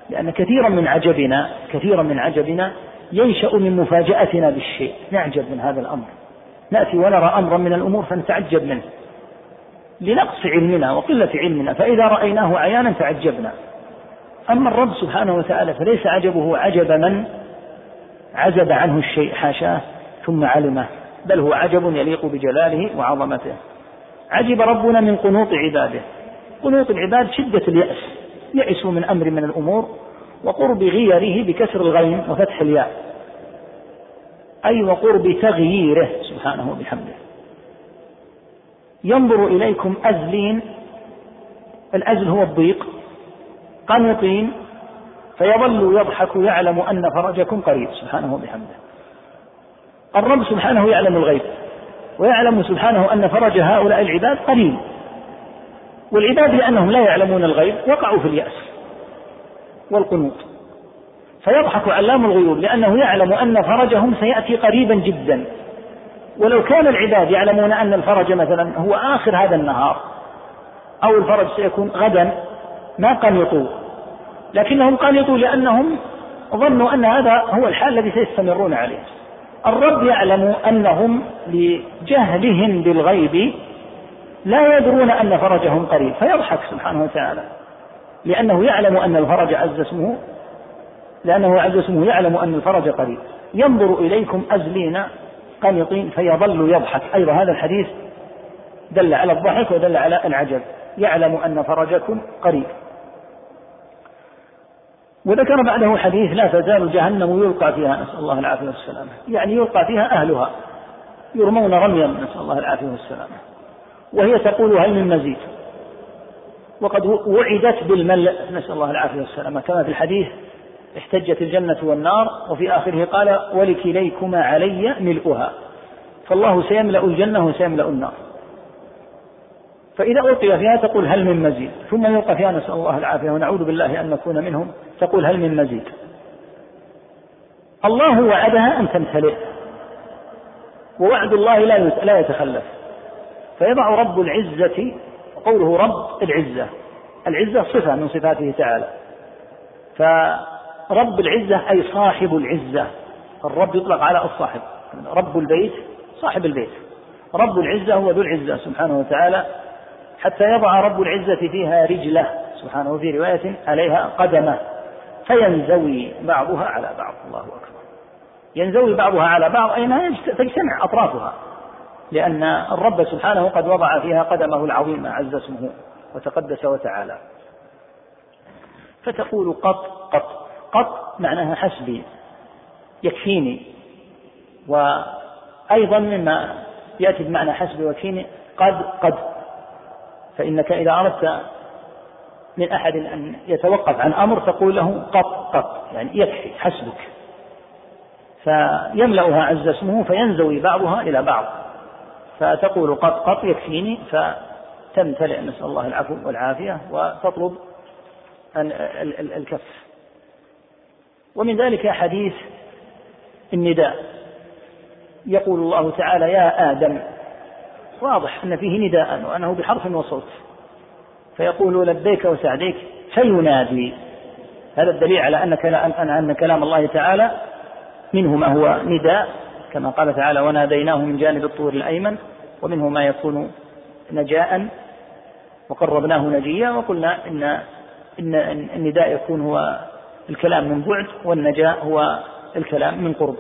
لأن كثيرا من عجبنا كثيرا من عجبنا ينشأ من مفاجأتنا بالشيء. نعجب من هذا الأمر. نأتي ونرى أمرا من الأمور فنتعجب منه. لنقص علمنا وقلة علمنا فإذا رأيناه عيانا تعجبنا. أما الرب سبحانه وتعالى فليس عجبه عجب من عزب عنه الشيء حاشاه ثم علمه بل هو عجب يليق بجلاله وعظمته. عجب ربنا من قنوط عباده. قنوط العباد شدة اليأس يئسوا من أمر من الأمور وقرب غيره بكسر الغين وفتح الياء. أي وقرب تغييره سبحانه وبحمده. ينظر إليكم أزلين الأزل هو الضيق قنطين فيظل يضحك يعلم أن فرجكم قريب سبحانه وبحمده. الرب سبحانه يعلم الغيب ويعلم سبحانه أن فرج هؤلاء العباد قريب والعباد لأنهم لا يعلمون الغيب وقعوا في اليأس والقنوط. فيضحك علام الغيوب لأنه يعلم أن فرجهم سيأتي قريبا جدا. ولو كان العباد يعلمون أن الفرج مثلا هو آخر هذا النهار أو الفرج سيكون غدا ما قنطوا لكنهم قنطوا لأنهم ظنوا أن هذا هو الحال الذي سيستمرون عليه. الرب يعلم أنهم لجهلهم بالغيب لا يدرون أن فرجهم قريب فيضحك سبحانه وتعالى. لأنه يعلم أن الفرج عز اسمه لأنه عز اسمه يعلم أن الفرج قريب. ينظر إليكم أزلين قنطين فيظل يضحك. أيضا هذا الحديث دل على الضحك ودل على العجب. يعلم أن فرجكم قريب. وذكر بعده حديث لا تزال جهنم يلقى فيها نسأل الله العافية والسلامة. يعني يلقى فيها أهلها. يرمون رميا نسأل الله العافية والسلامة. وهي تقول هل من مزيد؟ وقد وعدت بالملء نسأل الله العافية والسلامة. كما في الحديث احتجت الجنة والنار وفي آخره قال ولكليكما علي ملؤها. فالله سيملأ الجنة وسيملأ النار. فإذا ألقي فيها تقول هل من مزيد؟ ثم يلقى فيها نسأل الله العافية ونعوذ بالله أن نكون منهم. تقول هل من مزيد؟ الله وعدها أن تمتلئ. ووعد الله لا لا يتخلف. فيضع رب العزة قوله رب العزة. العزة صفة من صفاته تعالى. فرب العزة أي صاحب العزة. الرب يطلق على الصاحب. رب البيت صاحب البيت. رب العزة هو ذو العزة سبحانه وتعالى. حتى يضع رب العزة فيها رجله سبحانه في رواية عليها قدمه. فينزوي بعضها على بعض. الله أكبر. ينزوي بعضها على بعض أي تجتمع أطرافها. لأن الرب سبحانه قد وضع فيها قدمه العظيم عز اسمه وتقدس وتعالى. فتقول قط قط. قط معناها حسبي يكفيني. وأيضا مما يأتي بمعنى حسبي ويكفيني قد قد. فإنك إذا أردت من أحد أن يتوقف عن أمر تقول له قط قط. يعني يكفي حسبك. فيملأها عز اسمه فينزوي بعضها إلى بعض. فتقول قط قط يكفيني. فتمتلئ نسأل الله العفو والعافية وتطلب الكف. ومن ذلك حديث النداء. يقول الله تعالى يا آدم. واضح أن فيه نداء وأنه بحرف وصوت. فيقول لبيك وسعديك فينادي. هذا الدليل على أن كلام, أن كلام الله تعالى منه ما هو نداء. كما قال تعالى وناديناه من جانب الطور الأيمن ومنه ما يكون نجاء وقربناه نجيا. وقلنا إن إن النداء يكون هو الكلام من بعد والنجاء هو الكلام من قرب.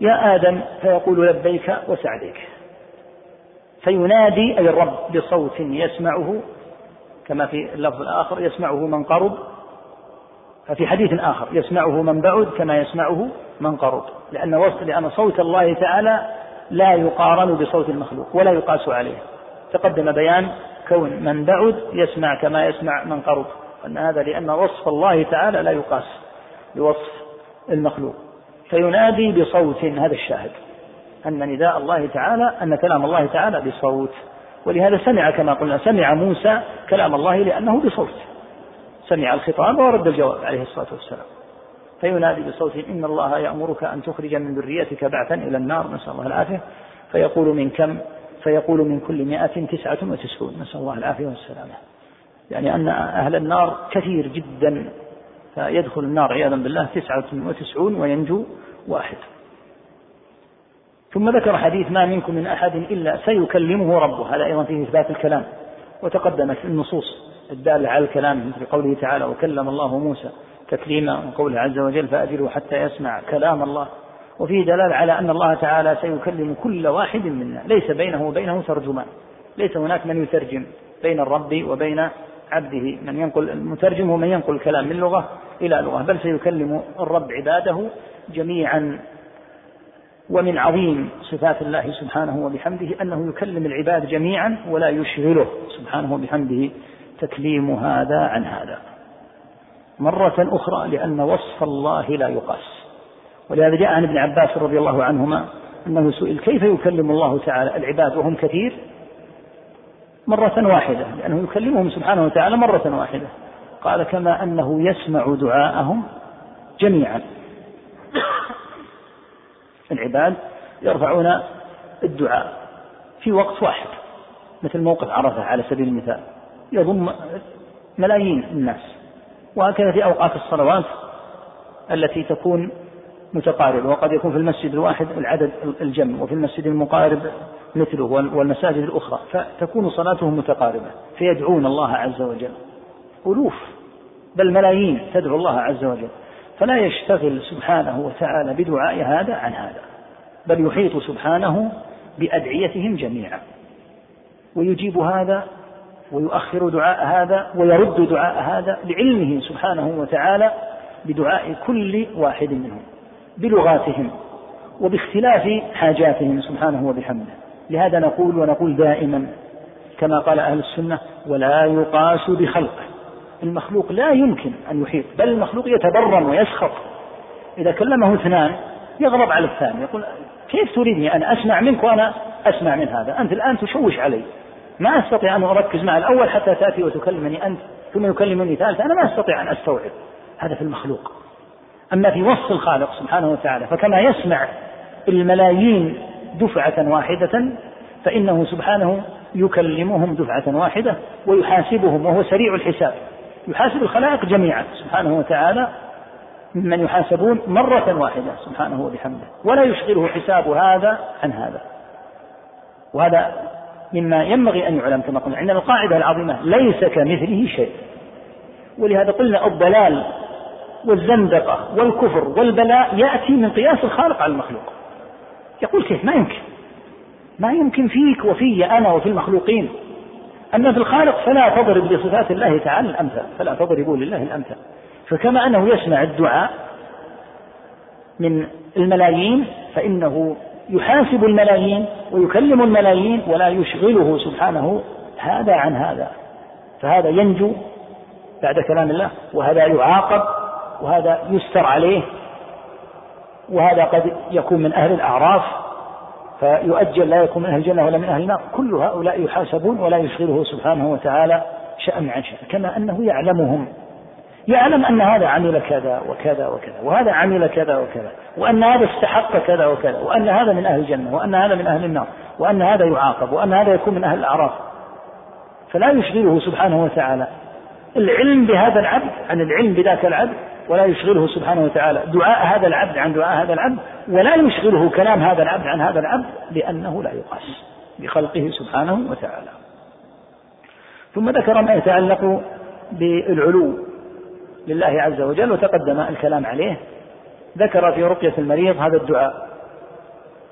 يا آدم فيقول لبيك وسعديك. فينادي أي الرب بصوت يسمعه كما في اللفظ الآخر يسمعه من قرب. ففي حديث آخر يسمعه من بعد كما يسمعه من قرب. لأن لأن صوت الله تعالى لا يقارن بصوت المخلوق ولا يقاس عليه. تقدم بيان كون من بعد يسمع كما يسمع من قرب. أن هذا لأن وصف الله تعالى لا يقاس بوصف المخلوق. فينادي بصوت هذا الشاهد أن نداء الله تعالى أن كلام الله تعالى بصوت. ولهذا سمع كما قلنا سمع موسى كلام الله لأنه بصوت. سمع الخطاب ورد الجواب عليه الصلاة والسلام. فينادي بصوت إن الله يأمرك أن تخرج من ذريتك بعثا إلى النار نسأل الله العافية. فيقول من كم؟ فيقول من كل مائة تسعة وتسعون نسأل الله العافية والسلامة. يعني أن أهل النار كثير جدا فيدخل النار عياذا بالله تسعة وتسعون وينجو واحد. ثم ذكر حديث ما منكم من أحد إلا سيكلمه ربه. هذا أيضا فيه إثبات الكلام. وتقدمت النصوص الدالة على الكلام مثل قوله تعالى وكلم الله موسى تكليما وقوله عز وجل فأجره حتى يسمع كلام الله وفيه دلالة على أن الله تعالى سيكلم كل واحد منا. ليس بينه وبينه ترجمان. ليس هناك من يترجم بين الرب وبين عبده من ينقل المترجم هو من ينقل الكلام من لغة إلى لغة بل سيكلم الرب عباده جميعا. ومن عظيم صفات الله سبحانه وبحمده أنه يكلم العباد جميعا ولا يشغله سبحانه وبحمده تكليم هذا عن هذا. مرة أخرى لأن وصف الله لا يقاس. ولهذا جاء عن ابن عباس رضي الله عنهما أنه سئل كيف يكلم الله تعالى العباد وهم كثير؟ مرة واحدة لأنه يكلمهم سبحانه وتعالى مرة واحدة. قال كما أنه يسمع دعاءهم جميعا. العباد يرفعون الدعاء في وقت واحد مثل موقف عرفة على سبيل المثال. يضم ملايين الناس. وهكذا في أوقات الصلوات التي تكون متقاربة وقد يكون في المسجد الواحد العدد الجم وفي المسجد المقارب مثله والمساجد الأخرى. فتكون صلاتهم متقاربة فيدعون الله عز وجل. ألوف بل ملايين تدعو الله عز وجل. فلا يشتغل سبحانه وتعالى بدعاء هذا عن هذا بل يحيط سبحانه بأدعيتهم جميعا. ويجيب هذا ويؤخر دعاء هذا ويرد دعاء هذا لعلمه سبحانه وتعالى بدعاء كل واحد منهم. بلغاتهم وباختلاف حاجاتهم سبحانه وبحمده. لهذا نقول ونقول دائما كما قال أهل السنة ولا يقاس بخلقه. المخلوق لا يمكن أن يحيط بل المخلوق يتبرم ويسخط. إذا كلمه اثنان يغضب على الثاني يقول كيف تريدني أن أسمع منك وأنا أسمع من هذا؟ أنت الآن تشوش علي. ما أستطيع أن أركز مع الأول حتى تأتي وتكلمني أنت ثم يكلمني ثالث أنا ما أستطيع أن أستوعب. هذا في المخلوق. أما في وصف الخالق سبحانه وتعالى فكما يسمع الملايين دفعة واحدة فإنه سبحانه يكلمهم دفعة واحدة ويحاسبهم وهو سريع الحساب. يحاسب الخلائق جميعا سبحانه وتعالى ممن يحاسبون مرة واحدة سبحانه وبحمده. ولا يشغله حساب هذا عن هذا. وهذا مما ينبغي أن يعلم كما قلنا عندنا القاعدة العظيمة ليس كمثله شيء. ولهذا قلنا الضلال والزندقة والكفر والبلاء يأتي من قياس الخالق على المخلوق. يقول كيف؟ ما يمكن. ما يمكن فيك وفي أنا وفي المخلوقين. أما في الخالق فلا تضرب لصفات الله تعالى الأمثل فلا تضربوا لله الأمثل. فكما أنه يسمع الدعاء من الملايين فإنه يحاسب الملايين ويكلم الملايين ولا يشغله سبحانه هذا عن هذا. فهذا ينجو بعد كلام الله وهذا يعاقب وهذا يستر عليه وهذا قد يكون من أهل الأعراف فيؤجل لا يكون من أهل الجنة ولا من أهل النار. كل هؤلاء يحاسبون ولا يشغله سبحانه وتعالى شأن عن شأن كما أنه يعلمهم. يعلم أن هذا عمل كذا وكذا وكذا وهذا عمل كذا وكذا وأن هذا استحق كذا وكذا وأن هذا من أهل الجنة وأن هذا من أهل النار وأن هذا يعاقب وأن هذا يكون من أهل الأعراف. فلا يشغله سبحانه وتعالى. العلم بهذا العبد عن العلم بذاك العبد ولا يشغله سبحانه وتعالى. دعاء هذا العبد عن دعاء هذا العبد ولا يشغله كلام هذا العبد عن هذا العبد لأنه لا يقاس بخلقه سبحانه وتعالى. ثم ذكر ما يتعلق بالعلو لله عز وجل وتقدم الكلام عليه. ذكر في رقية المريض هذا الدعاء.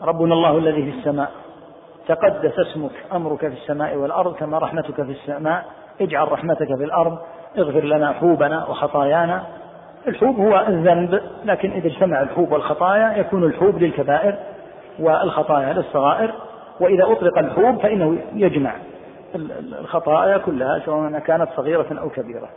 ربنا الله الذي في السماء تقدس اسمك أمرك في السماء والأرض كما رحمتك في السماء. اجعل رحمتك في الأرض اغفر لنا حوبنا وخطايانا. الحوب هو الذنب لكن إذا اجتمع الحوب والخطايا يكون الحوب للكبائر والخطايا للصغائر وإذا أطلق الحوب فإنه يجمع الخطايا كلها سواء كانت صغيرة أو كبيرة.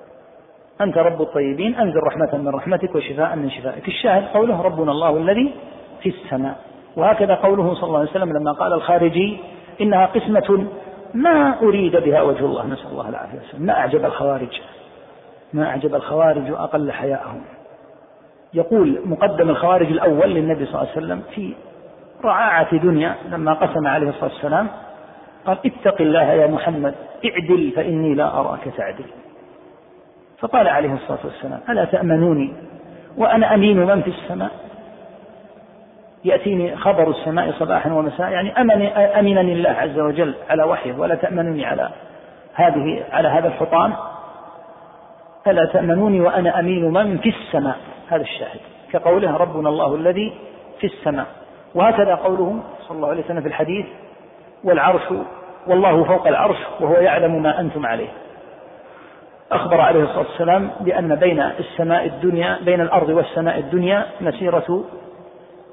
أنت رب الطيبين أنزل رحمة من رحمتك وشفاء من شفائك. الشاهد قوله ربنا الله الذي في السماء. وهكذا قوله صلى الله عليه وسلم لما قال الخارجي إنها قسمة ما أريد بها وجه الله. نسأل الله العافية ما أعجب الخوارج. ما أعجب الخوارج وأقل حياءهم. يقول مقدم الخوارج الأول للنبي صلى الله عليه وسلم في رعاعة دنيا لما قسم عليه الصلاة والسلام قال اتق الله يا محمد اعدل فإني لا أراك تعدل. فقال عليه الصلاة والسلام ألا تأمنوني وأنا أمين من في السماء؟ يأتيني خبر السماء صباحا ومساء يعني أمن أمنني الله عز وجل على وحيه ولا تأمنوني على هذه على هذا الحطام. ألا تأمنوني وأنا أمين من في السماء؟ هذا الشاهد. كقوله ربنا الله الذي في السماء. وهكذا قوله صلى الله عليه وسلم في الحديث والعرش والله فوق العرش وهو يعلم ما أنتم عليه. أخبر عليه الصلاة والسلام بأن بين السماء الدنيا بين الأرض والسماء الدنيا مسيرة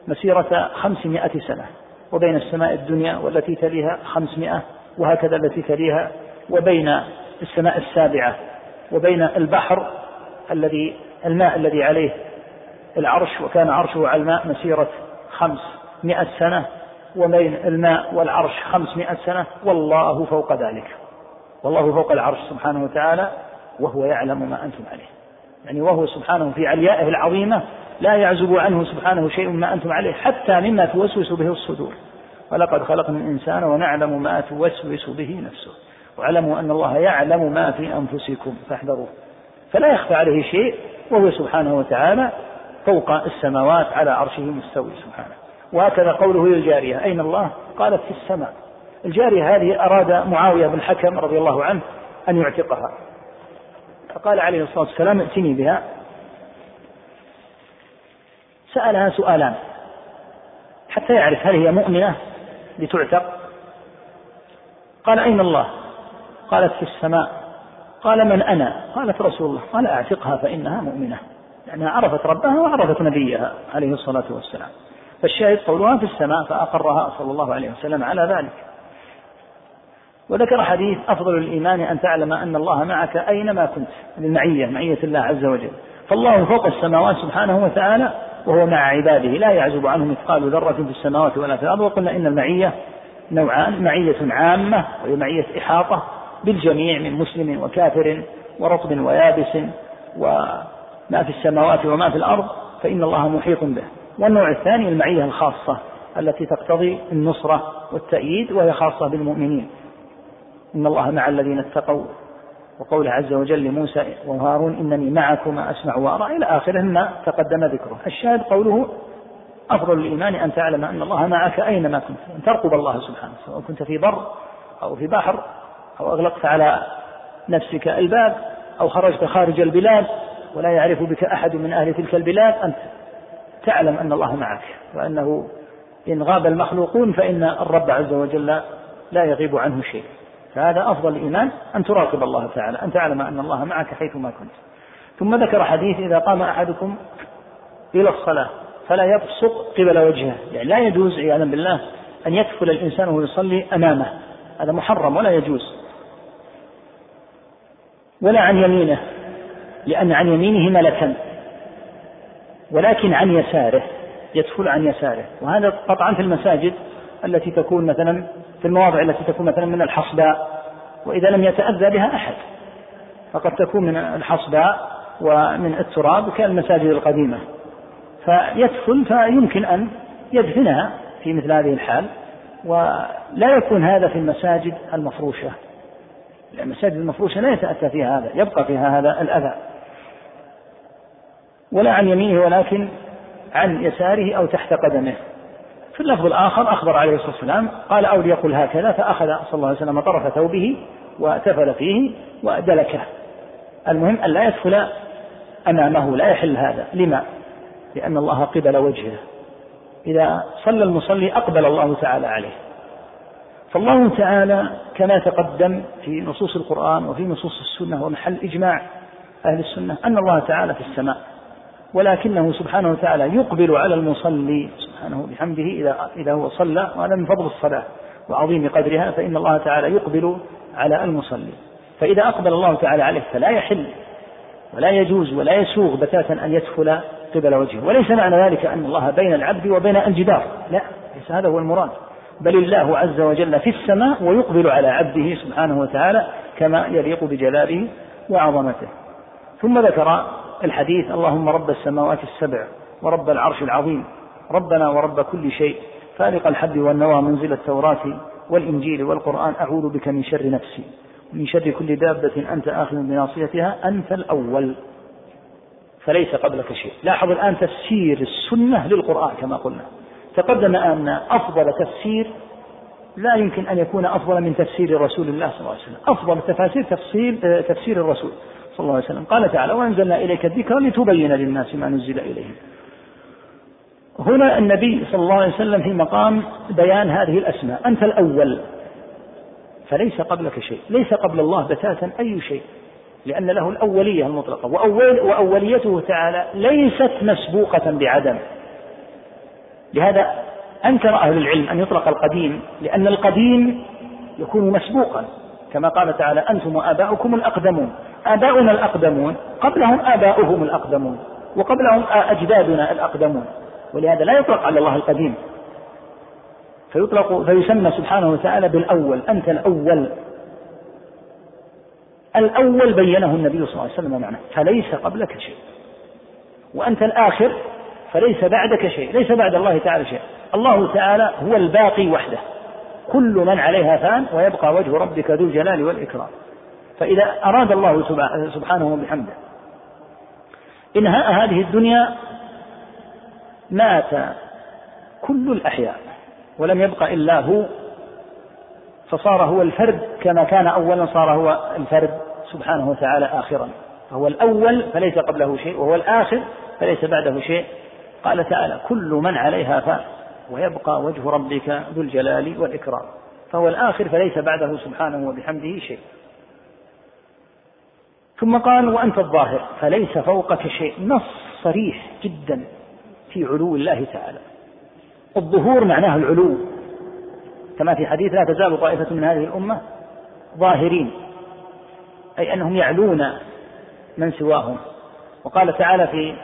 مسيرة خمسمائة سنة. وبين السماء الدنيا والتي تليها خمسمائة وهكذا التي تليها وبين السماء السابعة. وبين البحر الذي الماء الذي عليه العرش وكان عرشه على الماء مسيرة خمسمائة سنة وبين الماء والعرش خمسمائة سنة والله فوق ذلك. والله فوق العرش سبحانه وتعالى وهو يعلم ما أنتم عليه. يعني وهو سبحانه في عليائه العظيمة لا يعزب عنه سبحانه شيء ما أنتم عليه حتى مما توسوس به الصدور. ولقد خلقنا الإنسان ونعلم ما توسوس به نفسه. واعلموا أن الله يعلم ما في أنفسكم فاحذروه. فلا يخفى عليه شيء وهو سبحانه وتعالى فوق السماوات على عرشه مستوي سبحانه. وهكذا قوله للجارية أين الله؟ قالت في السماء. الجارية هذه أراد معاوية بن الحكم رضي الله عنه أن يعتقها. فقال عليه الصلاة والسلام ائتني بها. سألها سؤالان حتى يعرف هل هي مؤمنة لتعتق. قال أين الله؟ قالت في السماء قال من أنا؟ قالت رسول الله. قال أعتقها فإنها مؤمنة. لأنها عرفت ربها وعرفت نبيها عليه الصلاة والسلام. فالشاهد قولها في السماء فأقرها صلى الله عليه وسلم على ذلك. وذكر حديث أفضل الإيمان أن تعلم أن الله معك أينما كنت المعية معية الله عز وجل. فالله فوق السماوات سبحانه وتعالى وهو مع عباده لا يعزب عنه مثقال ذرة في السماوات ولا في الأرض وقلنا إن المعية نوعان معية عامة وهي معية إحاطة بالجميع من مسلم وكافر ورطب ويابس وما في السماوات وما في الأرض فإن الله محيط به. والنوع الثاني المعية الخاصة التي تقتضي النصرة والتأييد وهي خاصة بالمؤمنين. إن الله مع الذين اتقوا. وقوله عز وجل لموسى وهارون إنني معكما أسمع وأرى. إلى آخره ما تقدم ذكره. الشاهد قوله أفضل الإيمان أن تعلم أن الله معك أينما كنت أن ترقب الله سبحانه سواء كنت في بر أو في بحر أو أغلقت على نفسك الباب أو خرجت خارج البلاد ولا يعرف بك أحد من أهل تلك البلاد أنت تعلم أن الله معك وأنه إن غاب المخلوقون فإن الرب عز وجل لا يغيب عنه شيء. فهذا أفضل الإيمان أن تراقب الله تعالى أن تعلم أن الله معك حيثما كنت. ثم ذكر حديث إذا قام أحدكم إلى الصلاة فلا يبصق قبل وجهه يعني لا يجوز عياذا بالله أن يدخل الإنسان وهو يصلي أمامه هذا محرم ولا يجوز. ولا عن يمينه لأن عن يمينه ملكا ولكن عن يساره يدخل عن يساره. وهذا قطعا في المساجد التي تكون مثلا في المواضع التي تكون مثلا من الحصباء وإذا لم يتأذى بها أحد. فقد تكون من الحصباء ومن التراب كالمساجد القديمة. فيدخل فيمكن أن يدفنها في مثل هذه الحال. ولا يكون هذا في المساجد المفروشة. المساجد المفروشة لا يتأتى فيها هذا يبقى فيها هذا الأذى. ولا عن يمينه ولكن عن يساره أو تحت قدمه. في اللفظ الآخر أخبر عليه الصلاة والسلام قال أو ليقل هكذا فأخذ صلى الله عليه وسلم طرف ثوبه وتفل فيه ودلكه المهم أن لا يدخل أمامه لا يحل هذا. لما؟ لأن الله قبل وجهه. إذا صلى المصلي أقبل الله تعالى عليه. فالله تعالى كما تقدم في نصوص القرآن وفي نصوص السنة ومحل إجماع أهل السنة أن الله تعالى في السماء ولكنه سبحانه وتعالى يقبل على المصلي سبحانه بحمده إذا إذا هو صلى وهذا من فضل الصلاة وعظيم قدرها فإن الله تعالى يقبل على المصلي. فإذا أقبل الله تعالى عليه فلا يحل ولا يجوز ولا يسوغ بتاتا أن يدخل قبل وجهه. وليس معنى ذلك أن الله بين العبد وبين الجدار لا ليس هذا هو المراد. بل الله عز وجل في السماء ويقبل على عبده سبحانه وتعالى كما يليق بجلاله وعظمته. ثم ذكر الحديث اللهم رب السماوات السبع ورب العرش العظيم ربنا ورب كل شيء فالق الحب والنوى منزل التوراة والإنجيل والقرآن أعوذ بك من شر نفسي من شر كل دابة أنت آخذ بناصيتها أنت الأول فليس قبلك شيء. لاحظ الآن تفسير السنة للقرآن كما قلنا. تقدم أن أفضل تفسير لا يمكن أن يكون أفضل من تفسير رسول الله صلى الله عليه وسلم. أفضل التفاسير تفسير تفسير الرسول صلى الله عليه وسلم. قال تعالى وأنزلنا إليك الذكر لتبين للناس ما نزل إليهم. هنا النبي صلى الله عليه وسلم في مقام بيان هذه الأسماء. أنت الأول فليس قبلك شيء. ليس قبل الله بتاتا أي شيء لأن له الأولية المطلقة. وأول وأوليته تعالى ليست مسبوقة بعدم. لهذا أنكر أهل العلم أن يطلق القديم لأن القديم يكون مسبوقا. كما قال تعالى أنتم وآباؤكم الأقدمون. آباؤنا الأقدمون قبلهم آباؤهم الأقدمون وقبلهم أجدادنا الأقدمون. ولهذا لا يطلق على الله القديم. فيطلق فيسمى سبحانه وتعالى بالأول. أنت الأول. الأول بينه النبي صلى الله عليه وسلم معناه. فليس قبلك شيء. وأنت الآخر فليس بعدك شيء ليس بعد الله تعالى شيء. الله تعالى هو الباقي وحده. كل من عليها فان ويبقى وجه ربك ذو الجلال والإكرام. فإذا أراد الله سبحانه وبحمده. إنهاء هذه الدنيا مات كل الأحياء ولم يبق إلا هو. فصار هو الفرد كما كان أولا صار هو الفرد سبحانه وتعالى آخرا. فهو الأول فليس قبله شيء وهو الآخر فليس بعده شيء. قال تعالى كل من عليها فان ويبقى وجه ربك ذو الجلال والإكرام. فهو الآخر فليس بعده سبحانه وبحمده شيء. ثم قال وأنت الظاهر فليس فوقك شيء. نص صريح جدا في علو الله تعالى. الظهور معناه العلو. كما في حديث لا تزال طائفة من هذه الأمة ظاهرين أي أنهم يعلون من سواهم. وقال تعالى في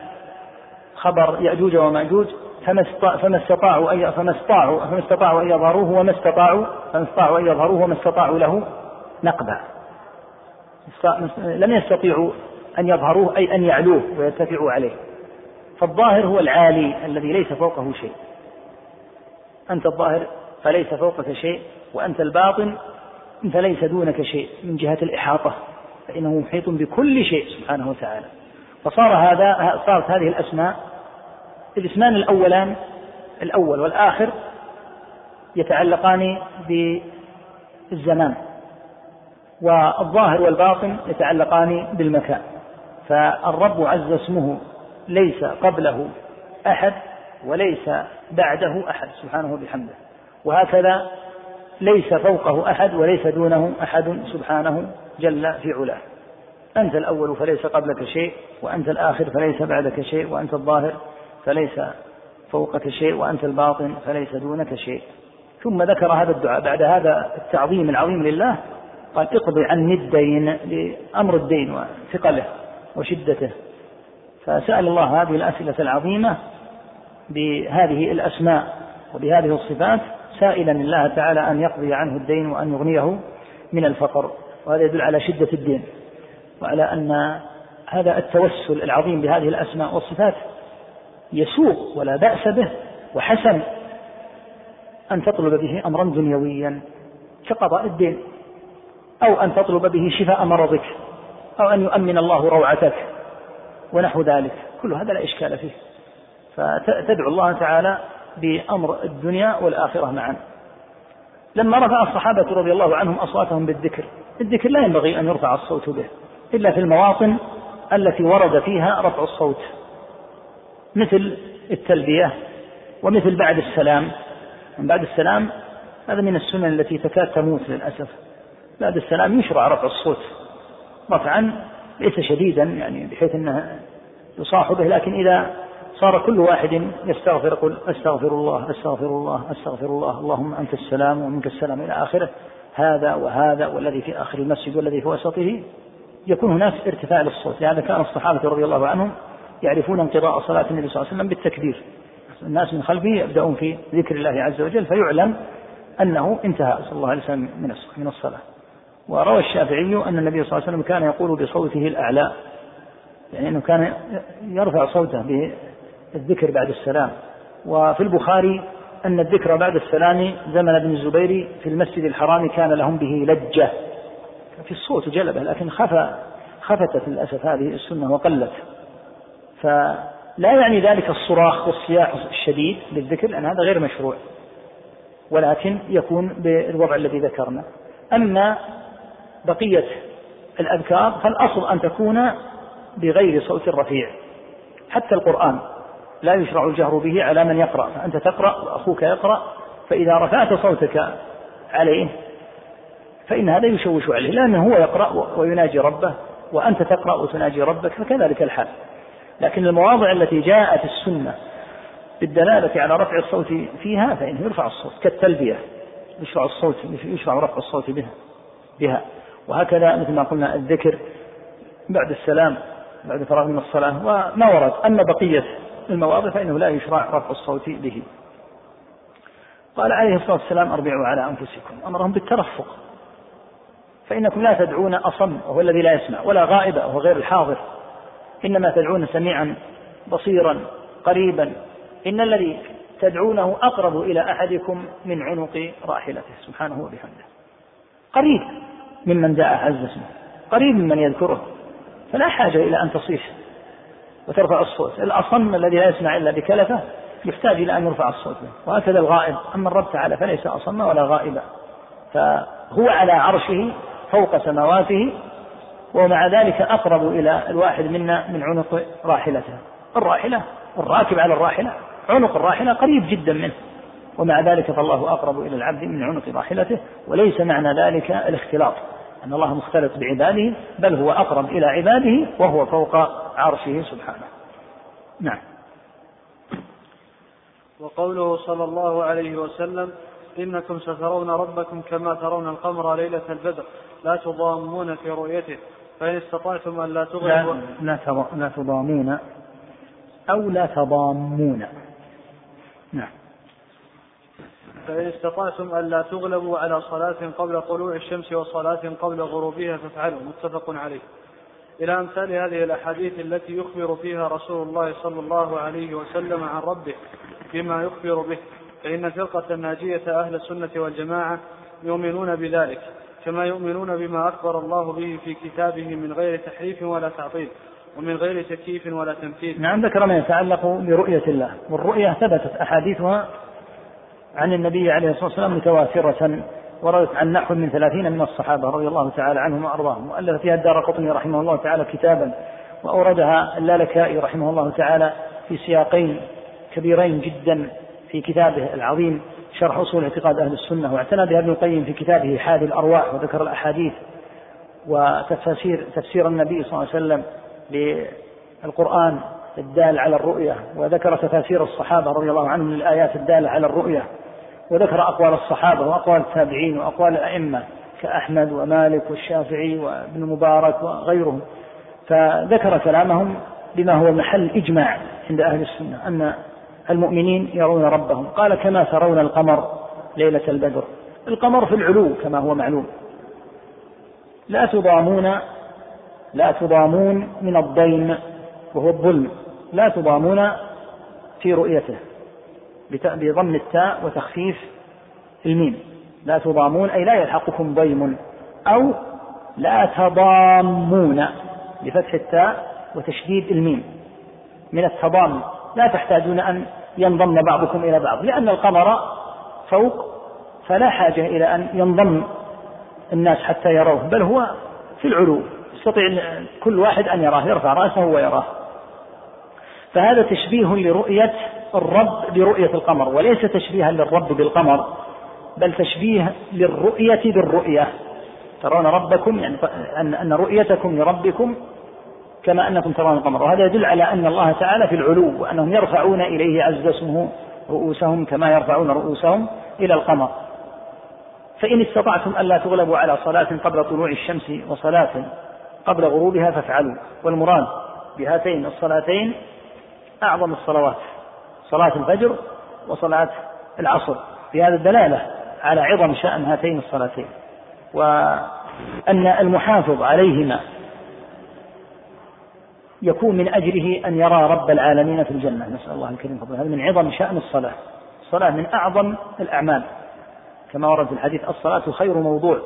خبر يأجوج ومأجوج فما استطاعوا أن فما استطاعوا فما استطاعوا أن يظهروه وما استطاعوا فما استطاعوا أن يظهروه وما استطاعوا له نقبا. لم يستطيعوا أن يظهروه أي أن يعلوه ويرتفعوا عليه. فالظاهر هو العالي الذي ليس فوقه شيء. أنت الظاهر فليس فوقك شيء وأنت الباطن فليس دونك شيء من جهة الإحاطة فإنه محيط بكل شيء سبحانه وتعالى. فصار هذا صارت هذه الأسماء الاسمان الأولان الأول والآخر يتعلقان بالزمان والظاهر والباطن يتعلقان بالمكان فالرب عز اسمه ليس قبله أحد وليس بعده أحد سبحانه وبحمده. وهكذا ليس فوقه أحد وليس دونه أحد سبحانه جل في علاه. أنت الأول فليس قبلك شيء وأنت الآخر فليس بعدك شيء وأنت الظاهر فليس فوقك شيء وأنت الباطن فليس دونك شيء. ثم ذكر هذا الدعاء بعد هذا التعظيم العظيم لله قال اقضي عني الدين لأمر الدين وثقله وشدته. فسأل الله هذه الأسئلة العظيمة بهذه الأسماء وبهذه الصفات سائلا الله تعالى أن يقضي عنه الدين وأن يغنيه من الفقر. وهذا يدل على شدة الدين. وعلى أن هذا التوسل العظيم بهذه الأسماء والصفات يسوق ولا بأس به وحسن أن تطلب به أمرا دنيويا كقضاء الدين أو أن تطلب به شفاء مرضك أو أن يؤمن الله روعتك ونحو ذلك. كل هذا لا إشكال فيه. فتدعو الله تعالى بأمر الدنيا والآخرة معا. لما رفع الصحابة رضي الله عنهم أصواتهم بالذكر الذكر لا ينبغي أن يرفع الصوت به إلا في المواطن التي ورد فيها رفع الصوت. مثل التلبية ومثل بعد السلام. من بعد السلام هذا من السنن التي تكاد تموت للأسف. بعد السلام يشرع رفع الصوت رفعا ليس شديدا يعني بحيث أنه يصاح به لكن إذا صار كل واحد يستغفر يقول أستغفر الله أستغفر الله أستغفر الله اللهم أنت السلام ومنك السلام إلى آخره. هذا وهذا والذي في آخر المسجد والذي في وسطه يكون هناك ارتفاع للصوت. لهذا كان الصحابة رضي الله عنهم يعرفون انقضاء صلاة النبي صلى الله عليه وسلم بالتكبير. الناس من خلفه يبدأون في ذكر الله عز وجل فيعلم أنه انتهى. صلى الله عليه وسلم من الصلاة. وروى الشافعي أن النبي صلى الله عليه وسلم كان يقول بصوته الأعلى. يعني أنه كان يرفع صوته بالذكر بعد السلام. وفي البخاري أن الذكر بعد السلام زمن ابن الزبير في المسجد الحرام كان لهم به لجة. في الصوت جلبة لكن خفى خفتت للأسف هذه السنة وقلت. فلا يعني ذلك الصراخ والصياح الشديد للذكر لأن هذا غير مشروع ولكن يكون بالوضع الذي ذكرنا. أما بقية الأذكار فالأصل أن تكون بغير صوت رفيع حتى القرآن لا يشرع الجهر به على من يقرأ فأنت تقرأ وأخوك يقرأ فإذا رفعت صوتك عليه فإن هذا يشوش عليه لأنه هو يقرأ ويناجي ربه وأنت تقرأ وتناجي ربك فكذلك الحال. لكن المواضع التي جاءت السنة بالدلالة على رفع الصوت فيها فإنه يرفع الصوت كالتلبية يشرع الصوت يشرع رفع الصوت بها بها. وهكذا مثل ما قلنا الذكر بعد السلام بعد فراغ من الصلاة. وما ورد أما بقية المواضع فإنه لا يشرع رفع الصوت به. قال عليه الصلاة والسلام أربعوا على أنفسكم. أمرهم بالترفق. فإنكم لا تدعون أصم وهو الذي لا يسمع ولا غائب وهو غير الحاضر. إنما تدعون سميعا بصيرا قريبا. إن الذي تدعونه أقرب إلى أحدكم من عنق راحلته سبحانه وبحمده. قريب ممن جاء عز اسمه. قريب ممن يذكره. فلا حاجة إلى أن تصيح وترفع الصوت. الأصم الذي لا يسمع إلا بكلفة يحتاج إلى أن يرفع الصوت به وهكذا الغائب. أما الرب تعالى فليس أصم ولا غائبا فهو على عرشه فوق سماواته ومع ذلك أقرب إلى الواحد منا من عنق راحلته. الراحلة الراكب على الراحلة. عنق الراحلة قريب جدا منه. ومع ذلك فالله أقرب إلى العبد من عنق راحلته. وليس معنى ذلك الاختلاط. أن الله مختلط بعباده بل هو أقرب إلى عباده وهو فوق عرشه سبحانه. نعم. وقوله صلى الله عليه وسلم إنكم سترون ربكم كما ترون القمر ليلة البدر. لا تضامون في رؤيته. فإن استطعتم أن لا تغلبوا لا, لا, لا تضامون أو لا تضامون. نعم. فإن استطعتم أن لا تغلبوا على صلاة قبل طلوع الشمس وصلاة قبل غروبها فافعلوا. متفق عليه. إلى أمثال هذه الأحاديث التي يخبر فيها رسول الله صلى الله عليه وسلم عن ربه بما يخبر به. فإن فرقة الناجية أهل السنة والجماعة يؤمنون بذلك. كما يؤمنون بما أخبر الله به في كتابه من غير تحريف ولا تعطيل ومن غير تكييف ولا تمثيل نعم ذكر ما يتعلق برؤية الله. والرؤية ثبتت أحاديثها عن النبي عليه الصلاة والسلام متواترة وردت عن نحو من ثلاثين من الصحابة رضي الله تعالى عنهم وأرضاهم. وألف فيها الدار قطني رحمه الله تعالى كتابا وأوردها اللالكائي رحمه الله تعالى في سياقين كبيرين جدا. في كتابه العظيم شرح أصول اعتقاد أهل السنة واعتنى بها ابن القيم في كتابه حادي الأرواح وذكر الأحاديث وتفسير تفسير النبي صلى الله عليه وسلم للقرآن الدال على الرؤية وذكر تفاسير الصحابة رضي الله عنهم للآيات الدالة على الرؤية وذكر أقوال الصحابة وأقوال التابعين وأقوال الأئمة كأحمد ومالك والشافعي وابن المبارك وغيرهم. فذكر كلامهم بما هو محل إجماع عند أهل السنة أن المؤمنين يرون ربهم. قال كما ترون القمر ليلة البدر. القمر في العلو كما هو معلوم. لا تضامون لا تضامون من الضيم وهو الظلم. لا تضامون في رؤيته. بضم التاء وتخفيف الميم. لا تضامون أي لا يلحقكم ضيم أو لا تضامون. بفتح التاء وتشديد الميم. من التضام لا تحتاجون أن ينضم بعضكم إلى بعض لأن القمر فوق فلا حاجة إلى أن ينضم الناس حتى يروه بل هو في العلو يستطيع كل واحد أن يراه يرفع رأسه ويراه فهذا تشبيه لرؤية الرب برؤية القمر وليس تشبيها للرب بالقمر بل تشبيه للرؤية بالرؤية. ترون ربكم يعني أن رؤيتكم لربكم كما أنكم ترون القمر. وهذا يدل على أن الله تعالى في العلو وأنهم يرفعون إليه عز اسمه رؤوسهم كما يرفعون رؤوسهم إلى القمر. فإن استطعتم ألا تغلبوا على صلاة قبل طلوع الشمس وصلاة قبل غروبها فافعلوا. والمراد بهاتين الصلاتين أعظم الصلوات صلاة الفجر وصلاة العصر. في هذا الدلالة على عظم شأن هاتين الصلاتين. وأن المحافظ عليهما يكون من أجله أن يرى رب العالمين في الجنة. نسأل الله الكريم فضله هذا من عظم شأن الصلاة. الصلاة من أعظم الأعمال. كما ورد في الحديث الصلاة خير موضوع.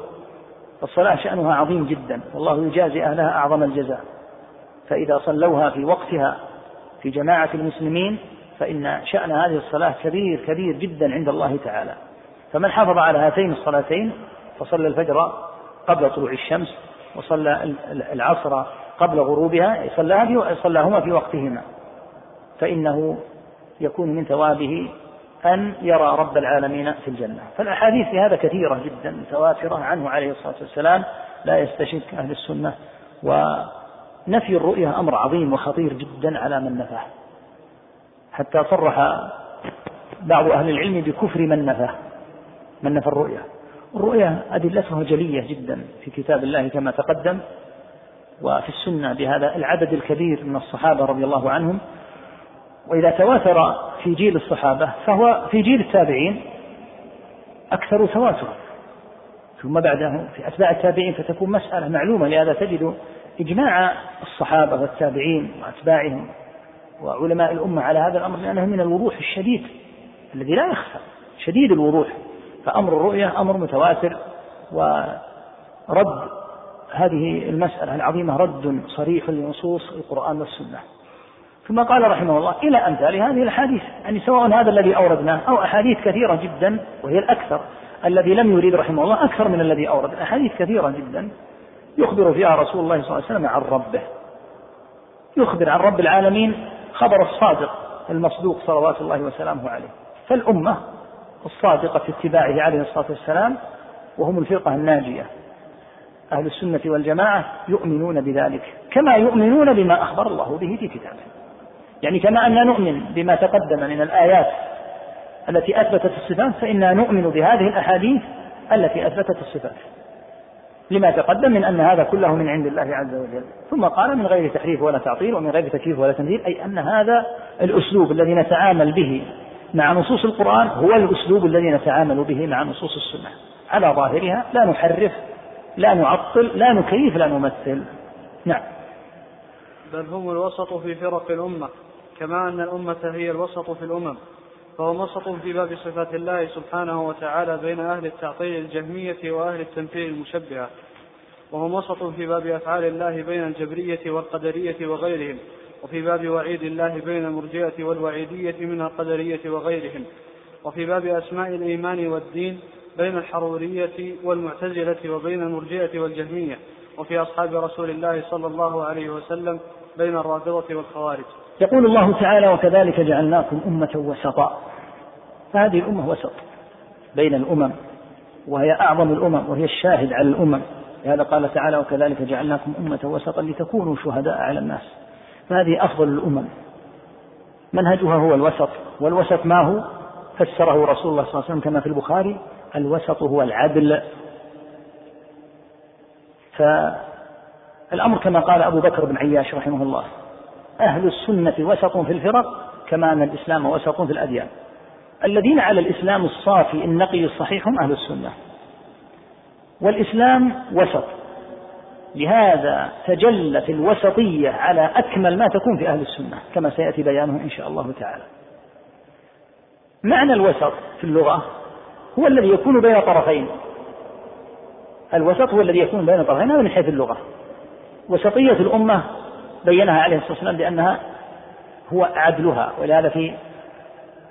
الصلاة شأنها عظيم جدا. والله يجازي أهلها أعظم الجزاء. فإذا صلوها في وقتها في جماعة المسلمين فإن شأن هذه الصلاة كبير كبير جدا عند الله تعالى. فمن حافظ على هاتين الصلاتين فصلى الفجر قبل طلوع الشمس وصلى العصر قبل غروبها صلاهما في وقتهما. فإنه يكون من ثوابه أن يرى رب العالمين في الجنة. فالأحاديث في هذا كثيرة جدا متواترة عنه عليه الصلاة والسلام. لا يستشك أهل السنة. ونفي الرؤية أمر عظيم وخطير جدا على من نفاه. حتى صرح بعض أهل العلم بكفر من نفى من نفى الرؤية. الرؤية أدلتها جلية جدا في كتاب الله كما تقدم. وفي السنة بهذا العدد الكبير من الصحابة رضي الله عنهم. وإذا تواتر في جيل الصحابة فهو في جيل التابعين أكثر تواترا. ثم بعده في أتباع التابعين فتكون مسألة معلومة لهذا تجد إجماع الصحابة والتابعين وأتباعهم وعلماء الأمة على هذا الأمر لأنه من الوضوح الشديد الذي لا يخفى شديد الوضوح. فأمر الرؤية أمر متواتر ورد هذه المسألة العظيمة رد صريح لنصوص القرآن والسنة. ثم قال رحمه الله إلى أمثال هذه الأحاديث يعني سواء هذا الذي أوردناه أو أحاديث كثيرة جدا وهي الأكثر الذي لم يريد رحمه الله أكثر من الذي أورد أحاديث كثيرة جدا يخبر فيها رسول الله صلى الله عليه وسلم عن ربه. يخبر عن رب العالمين خبر الصادق المصدوق صلوات الله وسلامه عليه. فالأمة الصادقة في اتباعه عليه الصلاة والسلام وهم الفرقة الناجية. أهل السنة والجماعة يؤمنون بذلك كما يؤمنون بما أخبر الله به في كتابه. يعني كما أننا نؤمن بما تقدم من الآيات التي أثبتت الصفات فإنا نؤمن بهذه الأحاديث التي أثبتت الصفات. لما تقدم من أن هذا كله من عند الله عز وجل. ثم قال من غير تحريف ولا تعطيل ومن غير تكييف ولا تمثيل أي أن هذا الأسلوب الذي نتعامل به مع نصوص القرآن هو الأسلوب الذي نتعامل به مع نصوص السنة. على ظاهرها لا نحرف لا نعطل لا نكيف لا نمثل. نعم. بل هم الوسط في فرق الأمة كما أن الأمة هي الوسط في الأمم. فهو وسط في باب صفات الله سبحانه وتعالى بين أهل التعطيل الجهمية وأهل التمثيل المشبهة. وهو وسط في باب أفعال الله بين الجبرية والقدرية وغيرهم وفي باب وعيد الله بين المرجئة والوعيدية من القدرية وغيرهم وفي باب أسماء الإيمان والدين بين الحرورية والمعتزلة وبين المرجئة والجهمية وفي أصحاب رسول الله صلى الله عليه وسلم بين الرافضة والخوارج. يقول الله تعالى وكذلك جعلناكم أمة وسطا. فهذه الأمة وسط بين الأمم وهي أعظم الأمم وهي الشاهد على الأمم. لهذا قال تعالى وكذلك جعلناكم أمة وسطا لتكونوا شهداء على الناس. فهذه أفضل الأمم. منهجها هو الوسط والوسط ما هو؟ فسره رسول الله صلى الله عليه وسلم كما في البخاري الوسط هو العدل. فالأمر كما قال أبو بكر بن عياش رحمه الله أهل السنة وسط في الفرق كما أن الإسلام وسط في الأديان. الذين على الإسلام الصافي النقي الصحيح هم أهل السنة. والإسلام وسط. لهذا تجلت الوسطية على أكمل ما تكون في أهل السنة كما سيأتي بيانه إن شاء الله تعالى. معنى الوسط في اللغة هو الذي يكون بين طرفين. الوسط هو الذي يكون بين طرفين من حيث اللغة. وسطية الأمة بينها عليه الصلاة والسلام بأنها هو عدلها ولهذا في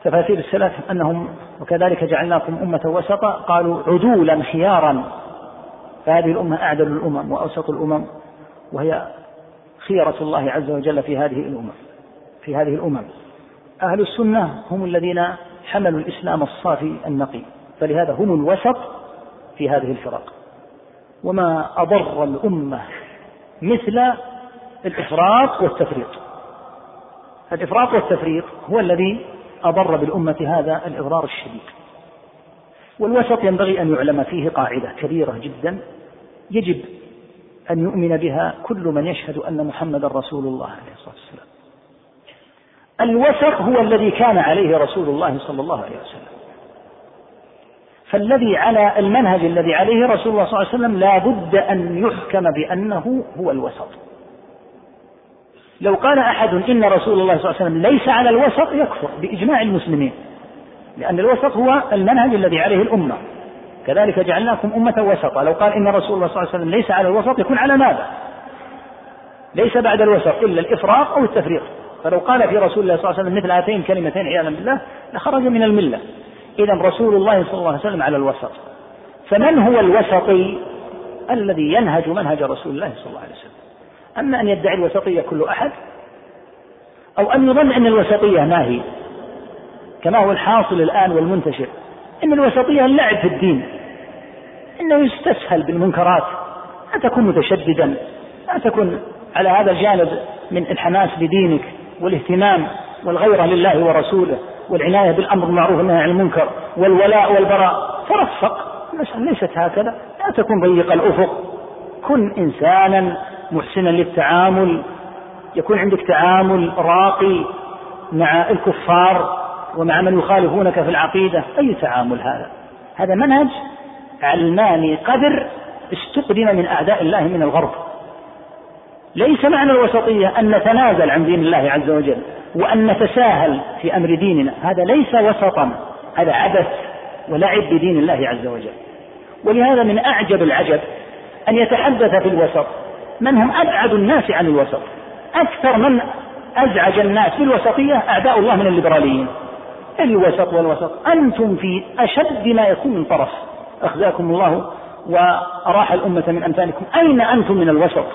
تفاسير السلف أنهم وكذلك جعلناكم أمة وسطا قالوا عدولا خيارا. فهذه الأمة أعدل الأمم وأوسط الأمم وهي خيرة الله عز وجل في هذه الأمم في هذه الأمم. أهل السنة هم الذين حملوا الإسلام الصافي النقي. فلهذا هم الوسط في هذه الفرق. وما أضر الأمة مثل الإفراط والتفريط. الإفراط والتفريط هو الذي أضر بالأمة هذا الإضرار الشديد. والوسط ينبغي أن يعلم فيه قاعدة كبيرة جدا. يجب أن يؤمن بها كل من يشهد أن محمدا رسول الله عليه الصلاة والسلام. الوسط هو الذي كان عليه رسول الله صلى الله عليه وسلم. فالذي على المنهج الذي عليه رسول الله صلى الله عليه وسلم لا بد أن يحكم بأنه هو الوسط. لو قال أحد إن رسول الله صلى الله عليه وسلم ليس على الوسط يكفر بإجماع المسلمين لأن الوسط هو المنهج الذي عليه الأمة. كذلك جعلناكم أمة وسطا لو قال إن رسول الله صلى الله عليه وسلم ليس على الوسط يكون على ماذا؟ ليس بعد الوسط إلا الإفراط أو التفريط فلو قال في رسول الله صلى الله عليه وسلم مثل هاتين الكلمتين عياذا بالله لخرج من الملة. إذا رسول الله صلى الله عليه وسلم على الوسط. فمن هو الوسطي؟ الذي ينهج منهج رسول الله صلى الله عليه وسلم. أما أن يدعي الوسطية كل أحد أو أن يظن أن الوسطية ما هي. كما هو الحاصل الآن والمنتشر. أن الوسطية اللعب في الدين. أنه يستسهل بالمنكرات. لا تكون متشددا. لا تكون على هذا الجانب من الحماس بدينك والاهتمام والغيرة لله ورسوله. والعناية بالأمر بالمعروف والنهي عن المنكر والولاء والبراء. ترفق ليست هكذا. لا تكن ضيق الأفق. كن إنسانا محسنا للتعامل. يكون عندك تعامل راقي مع الكفار ومع من يخالفونك في العقيدة. أي تعامل هذا؟ هذا منهج علماني قدر استقدم من أعداء الله من الغرب. ليس معنى الوسطية أن نتنازل عن دين الله عز وجل. وأن نتساهل في أمر ديننا. هذا ليس وسطا هذا عبث ولعب بدين الله عز وجل. ولهذا من أعجب العجب أن يتحدث في الوسط من هم أبعد الناس عن الوسط. أكثر من أزعج الناس بالوسطية أعداء الله من الليبراليين. الوسط والوسط. أنتم في أشد ما يكون من طرف. أخزاكم الله وأراح الأمة من أمثالكم. أين أنتم من الوسط؟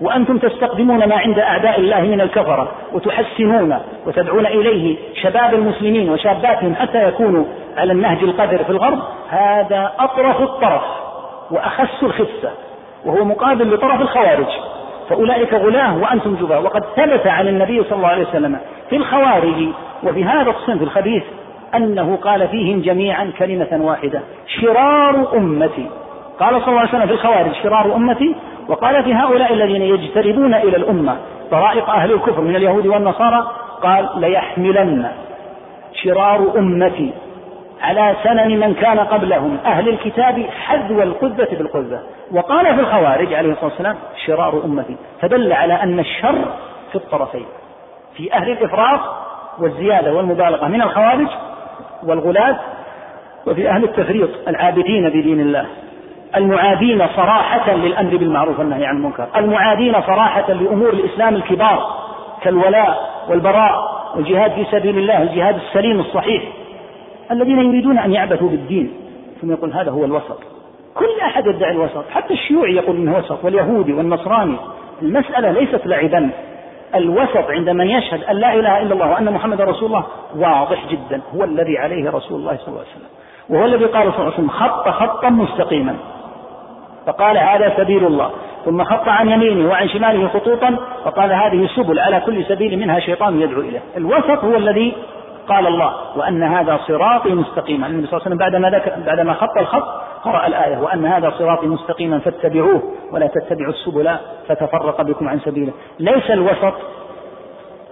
وأنتم تستقدمون ما عند أعداء الله من الكفرة وتحسنون وتدعون إليه شباب المسلمين وشاباتهم حتى يكونوا على النهج القدر في الغرب. هذا أطرف الطرف وأخس الخسة وهو مقابل لطرف الخوارج. فأولئك غلاه وأنتم جباه. وقد ثبت عن النبي صلى الله عليه وسلم في الخوارج وفي هذا الصنف الخبيث أنه قال فيهم جميعا كلمة واحدة شرار أمتي. قال صلى الله عليه وسلم في الخوارج شرار أمتي وقال في هؤلاء الذين يجتربون إلى الأمة طرائق أهل الكفر من اليهود والنصارى قال ليحملن شرار أمتي على سنن من كان قبلهم أهل الكتاب حذو القذة بالقذة. وقال في الخوارج عليه الصلاة والسلام شرار أمتي. فدل على أن الشر في الطرفين في أهل الإفراط والزيادة والمبالغة من الخوارج والغلاة وفي أهل التفريط العابدين بدين الله. المعادين صراحة للأمر بالمعروف والنهي عن المنكر. المعادين صراحة لأمور الإسلام الكبار كالولاء والبراء والجهاد في سبيل الله الجهاد السليم الصحيح. الذين يريدون أن يعبثوا بالدين. ثم يقول هذا هو الوسط. كل أحد يدعي الوسط. حتى الشيوعي يقول إنه وسط واليهودي والنصراني. المسألة ليست لعبا. الوسط عند من يشهد أن لا إله إلا الله وأن محمد رسول الله واضح جدا. هو الذي عليه رسول الله صلى الله عليه وسلم. وهو الذي قال صلى الله عليه وسلم خط خطا مستقيما. فقال هذا سبيل الله. ثم خط عن يمينه وعن شماله خطوطا فقال هذه سبل على كل سبيل منها شيطان يدعو إليه. الوسط هو الذي قال الله وأن هذا صراطي مستقيما. النبي صلى الله عليه وسلم بعدما ذكر خط الخط قرأ الآية وأن هذا صراطي مستقيما فاتبعوه ولا تتبعوا السبل فتفرق بكم عن سبيله. ليس الوسط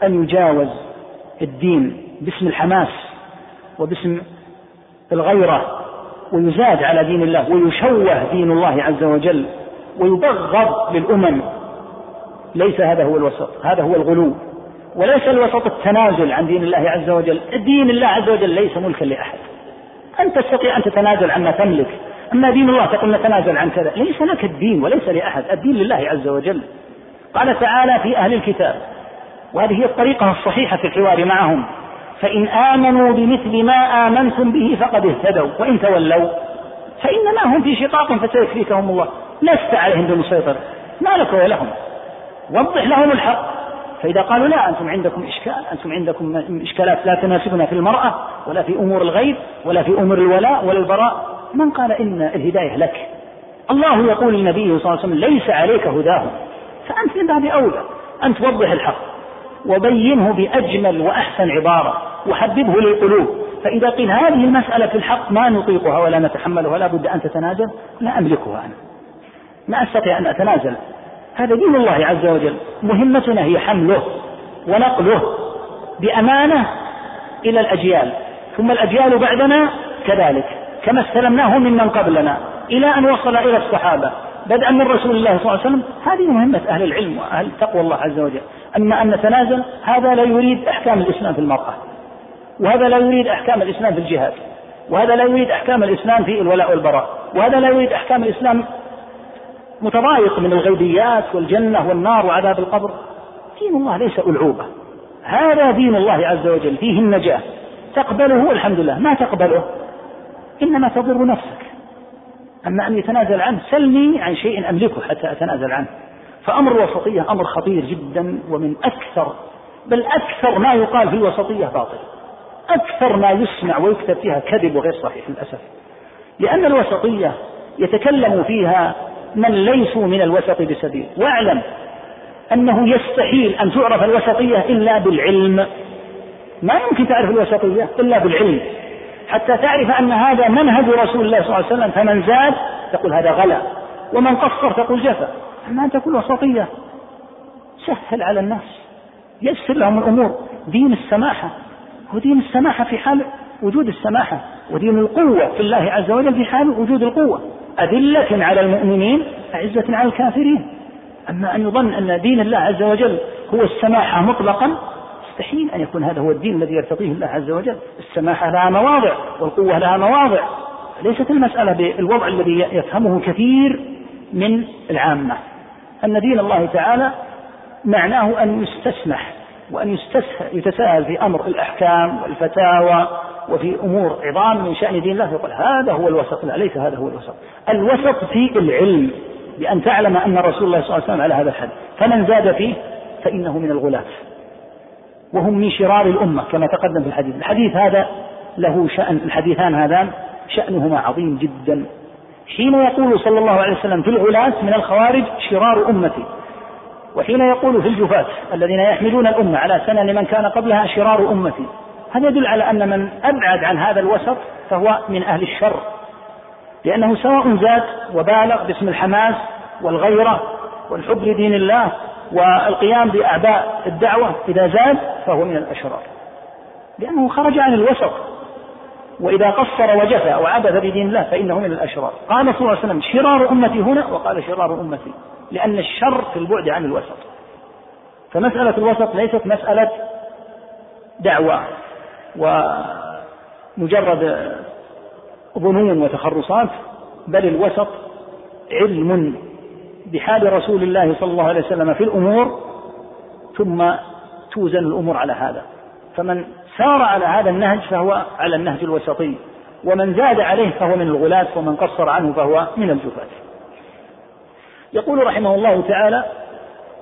أن يجاوز الدين باسم الحماس وباسم الغيرة ويزاد على دين الله ويشوه دين الله عز وجل ويبغض للأمم. ليس هذا هو الوسط هذا هو الغلو. وليس الوسط التنازل عن دين الله عز وجل. دين الله عز وجل ليس ملكا لأحد. أنت تستطيع أن تتنازل عما تملك. أما دين الله تقول نتنازل عن كذا. ليس لك الدين وليس لأحد الدين لله عز وجل. قال تعالى في أهل الكتاب وهذه هي الطريقة الصحيحة في الحوار معهم. فإن آمنوا بمثل ما آمنتم به فقد اهتدوا وإن تولوا فإنما هم في شقاق فسيكفيكهم الله. لست عليهم بمسيطر. ما لك ولهم وضح لهم الحق. فإذا قالوا لا أنتم عندكم إشكال أنتم عندكم إشكالات لا تناسبنا في المرأة ولا في أمور الغيب ولا في أمور الولاء ولا البراء من قال إن الهداية لك؟ الله يقول للنبي صلى الله عليه وسلم ليس عليك هداهم. فأنت من باب أولى. أن توضح الحق. وبينه بأجمل وأحسن عبارة. وحببه للقلوب. فإذا قيل هذه المسألة في الحق ما نطيقها ولا نتحملها ولا بد أن تتنازل لا أملكها أنا. ما أستطيع أن أتنازل هذا دين الله عز وجل. مهمتنا هي حمله ونقله بأمانة إلى الأجيال. ثم الأجيال بعدنا كذلك. كما استلمناه ممن قبلنا إلى أن وصل إلى الصحابة. بدءا من رسول الله صلى الله عليه وسلم. هذه مهمة أهل العلم وأهل تقوى الله عز وجل. أما أن نتنازل هذا لا يريد أحكام الإسلام في المرأة. وهذا لا يريد أحكام الإسلام في الجهاد وهذا لا يريد أحكام الإسلام في الولاء والبراء وهذا لا يريد أحكام الإسلام متضايق من الغيبيات والجنة والنار وعذاب القبر. دين الله ليس ألعوبة. هذا دين الله عز وجل فيه النجاة. تقبله الحمد لله ما تقبله؟ إنما تضر نفسك. أما أن يتنازل عنه سلني عن شيء أملكه حتى أتنازل عنه. فأمر الوسطية أمر خطير جدا ومن أكثر بل أكثر ما يقال في الوسطية باطل. أكثر ما يسمع ويكتب فيها كذب وغير صحيح للأسف. لأن الوسطية يتكلم فيها من ليسوا من الوسط بسبيل. واعلم أنه يستحيل أن تعرف الوسطية إلا بالعلم. ما يمكن تعرف الوسطية إلا بالعلم. حتى تعرف أن هذا منهج رسول الله صلى الله عليه وسلم فمن زاد تقول هذا غلا ومن قصر تقول جفا. أما أن تكون وسطية سهل على الناس يسر لهم الأمور. دين السماحة. ودين السماحة في حال وجود السماحة ودين القوة في الله عز وجل في حال وجود القوة. أذلة على المؤمنين أعزة على الكافرين. أما أن يظن أن دين الله عز وجل هو السماحة مطلقا مستحيل أن يكون هذا هو الدين الذي يرتضيه الله عز وجل. السماحة لها مواضع والقوة لها مواضع. ليست المسألة بالوضع الذي يفهمه كثير من العامة. أن دين الله تعالى معناه أن يستسمح. وأن يتساهل في أمر الأحكام والفتاوى وفي أمور عظام من شأن دين الله يقول هذا هو الوسط لا ليس هذا هو الوسط. الوسط في العلم بأن تعلم أن رسول الله صلى الله عليه وسلم على هذا الحد. فمن زاد فيه فإنه من الغلاة وهم من شرار الأمة كما تقدم في الحديث. الحديث هذا له شأن الحديثان هذان شأنهما عظيم جدا. حين يقول صلى الله عليه وسلم في الغلاة من الخوارج شرار أمتي. وحين يقول في الجفاة الذين يحملون الأمة على سنن من كان قبلها شرار أمتي هذا يدل على أن من أبعد عن هذا الوسط فهو من أهل الشر. لأنه سواء زاد وبالغ باسم الحماس والغيرة والحب لدين الله والقيام بأعباء الدعوة إذا زاد فهو من الأشرار. لأنه خرج عن الوسط. وإذا قصر وجفى وعبث بدين الله فإنه من الأشرار. قال صلى الله عليه وسلم شرار أمتي هنا وقال شرار أمتي لأن الشر في البعد عن الوسط. فمسألة الوسط ليست مسألة دعوة ومجرد ظنون وتخرصات بل الوسط علم بحال رسول الله صلى الله عليه وسلم في الأمور ثم توزن الأمور على هذا. فمن سار على هذا النهج فهو على النهج الوسطي. ومن زاد عليه فهو من الغلاة ومن قصر عنه فهو من الجفاة يقول رحمه الله تعالى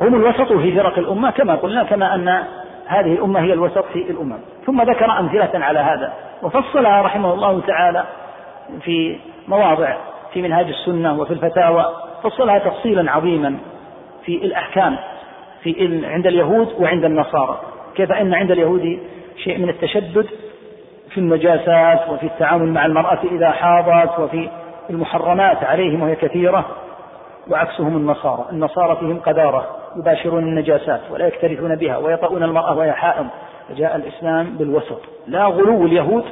هم الوسط في فرق الأمة كما قلنا كما أن هذه الأمة هي الوسط في الأمم. ثم ذكر أمثلة على هذا وفصلها رحمه الله تعالى في مواضع في منهاج السنة وفي الفتاوى. فصلها تفصيلا عظيما في الأحكام في عند اليهود وعند النصارى. كيف أن عند اليهود شيء من التشدد في النجاسات وفي التعامل مع المرأة إذا حاضت وفي المحرمات عليهم وهي كثيرة وعكسهم النصارى. النصارى فيهم قذارة يباشرون النجاسات ولا يكترثون بها ويطؤون المرأة وهي حائض. فجاء الإسلام بالوسط. لا غلو اليهود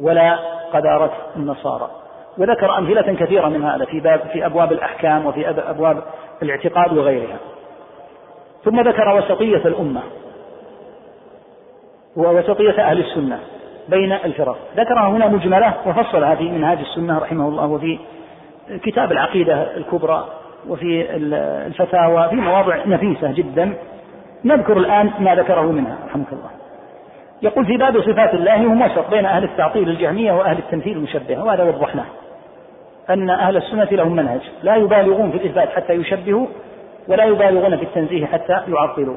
ولا قذارة النصارى. وذكر أمثلة كثيرة من هذا في باب في أبواب الأحكام وفي أبواب الاعتقاد وغيرها. ثم ذكر وسطية الأمة. ووسطية أهل السنة بين الفرق. ذكرها هنا مجملة وفصلها في منهاج السنة رحمه الله وفي كتاب العقيدة الكبرى وفي الفتاوى في مواضع نفيسة جدا. نذكر الآن ما ذكره منها رحمك الله. يقول في باب صفات الله هم وسط بين أهل التعطيل الجهمية وأهل التمثيل المشبهة وهذا وضحناه. أن أهل السنة لهم منهج. لا يبالغون في الإثبات حتى يشبهوا ولا يبالغون في التنزيه حتى يعطلوا.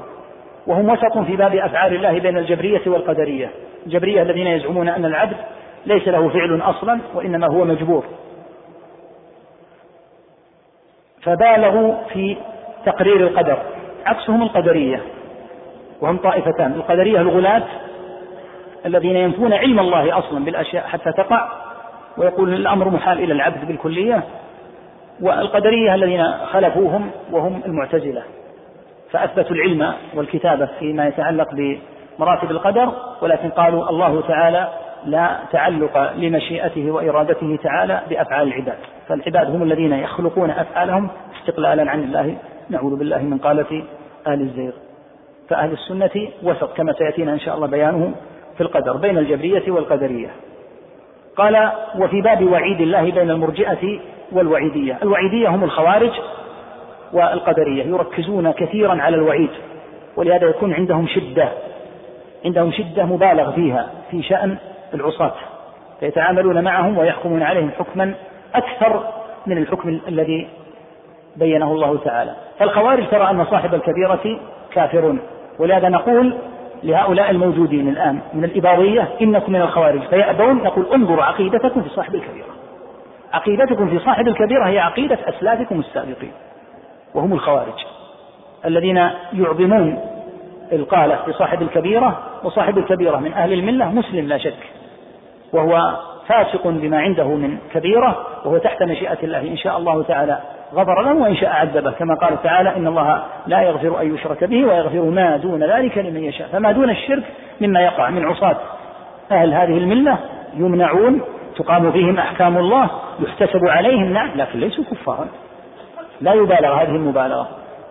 وهم وسط في باب أفعال الله بين الجبرية والقدرية. الجبرية الذين يزعمون أن العبد ليس له فعل أصلا وإنما هو مجبور. فبالغوا في تقرير القدر. عكسهم القدرية. وهم طائفتان. القدرية الغلاة الذين ينفون علم الله أصلا بالأشياء حتى تقع ويقول الأمر محال إلى العبد بالكلية. والقدرية الذين خلفوهم وهم المعتزلة. فأثبتوا العلم والكتابة فيما يتعلق بمراتب القدر ولكن قالوا الله تعالى لا تعلق لمشيئته وإرادته تعالى بأفعال العباد. فالعباد هم الذين يخلقون أفعالهم استقلالا عن الله نعوذ بالله من قالة أهل الزيغ. فأهل السنة وسط كما سيأتينا إن شاء الله بيانه في القدر بين الجبرية والقدرية. قال وفي باب وعيد الله بين المرجئة والوعيدية. الوعيدية هم الخوارج والقدرية يركزون كثيرا على الوعيد ولهذا يكون عندهم شدة عندهم شدة مبالغ فيها في شأن العصاة فيتعاملون معهم ويحكمون عليهم حكما أكثر من الحكم الذي بينه الله تعالى. فالخوارج ترى أن صاحب الكبيرة كافر ولهذا نقول لهؤلاء الموجودين الآن من الإباضية إنكم من الخوارج. فيأبون نقول انظروا عقيدتكم في صاحب الكبيرة. عقيدتكم في صاحب الكبيرة هي عقيدة أسلافكم السابقين. وهم الخوارج الذين يعظمون القالة لصاحب الكبيرة وصاحب الكبيرة من أهل الملة مسلم لا شك وهو فاسق بما عنده من كبيرة وهو تحت مشيئة الله. إن شاء الله تعالى غفر له وإن شاء عذبه كما قال تعالى إن الله لا يغفر أن يشرك به ويغفر ما دون ذلك لمن يشاء. فما دون الشرك مما يقع من عصاة أهل هذه الملة يمنعون تقام فيهم أحكام الله يحتسب عليهم نعم لكن ليسوا كفارا. لا يبالغ هذه المبالغة.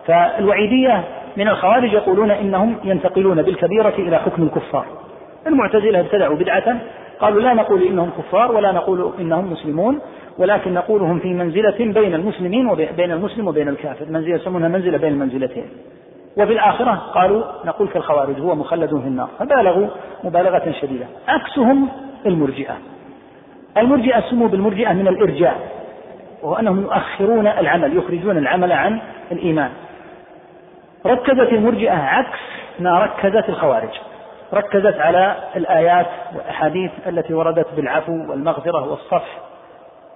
فالوعيدية من الخوارج يقولون إنهم ينتقلون بالكبيرة إلى حكم الكفار. المعتزلة ابتدعوا بدعة قالوا لا نقول إنهم كفار ولا نقول إنهم مسلمون ولكن نقولهم في منزلة بين المسلمين وبين المسلم وبين الكافر. منزلة يسمونها منزلة بين المنزلتين. وفي الآخرة قالوا نقول كالخوارج هو مخلد في النار. فبالغوا مبالغة شديدة. عكسهم المرجئة. المرجئة سموا بالمرجئة من الإرجاء. وهو أنهم يؤخرون العمل يخرجون العمل عن الإيمان. ركزت المرجئة عكس ما ركزت الخوارج. ركزت على الآيات والأحاديث التي وردت بالعفو والمغفرة والصفح.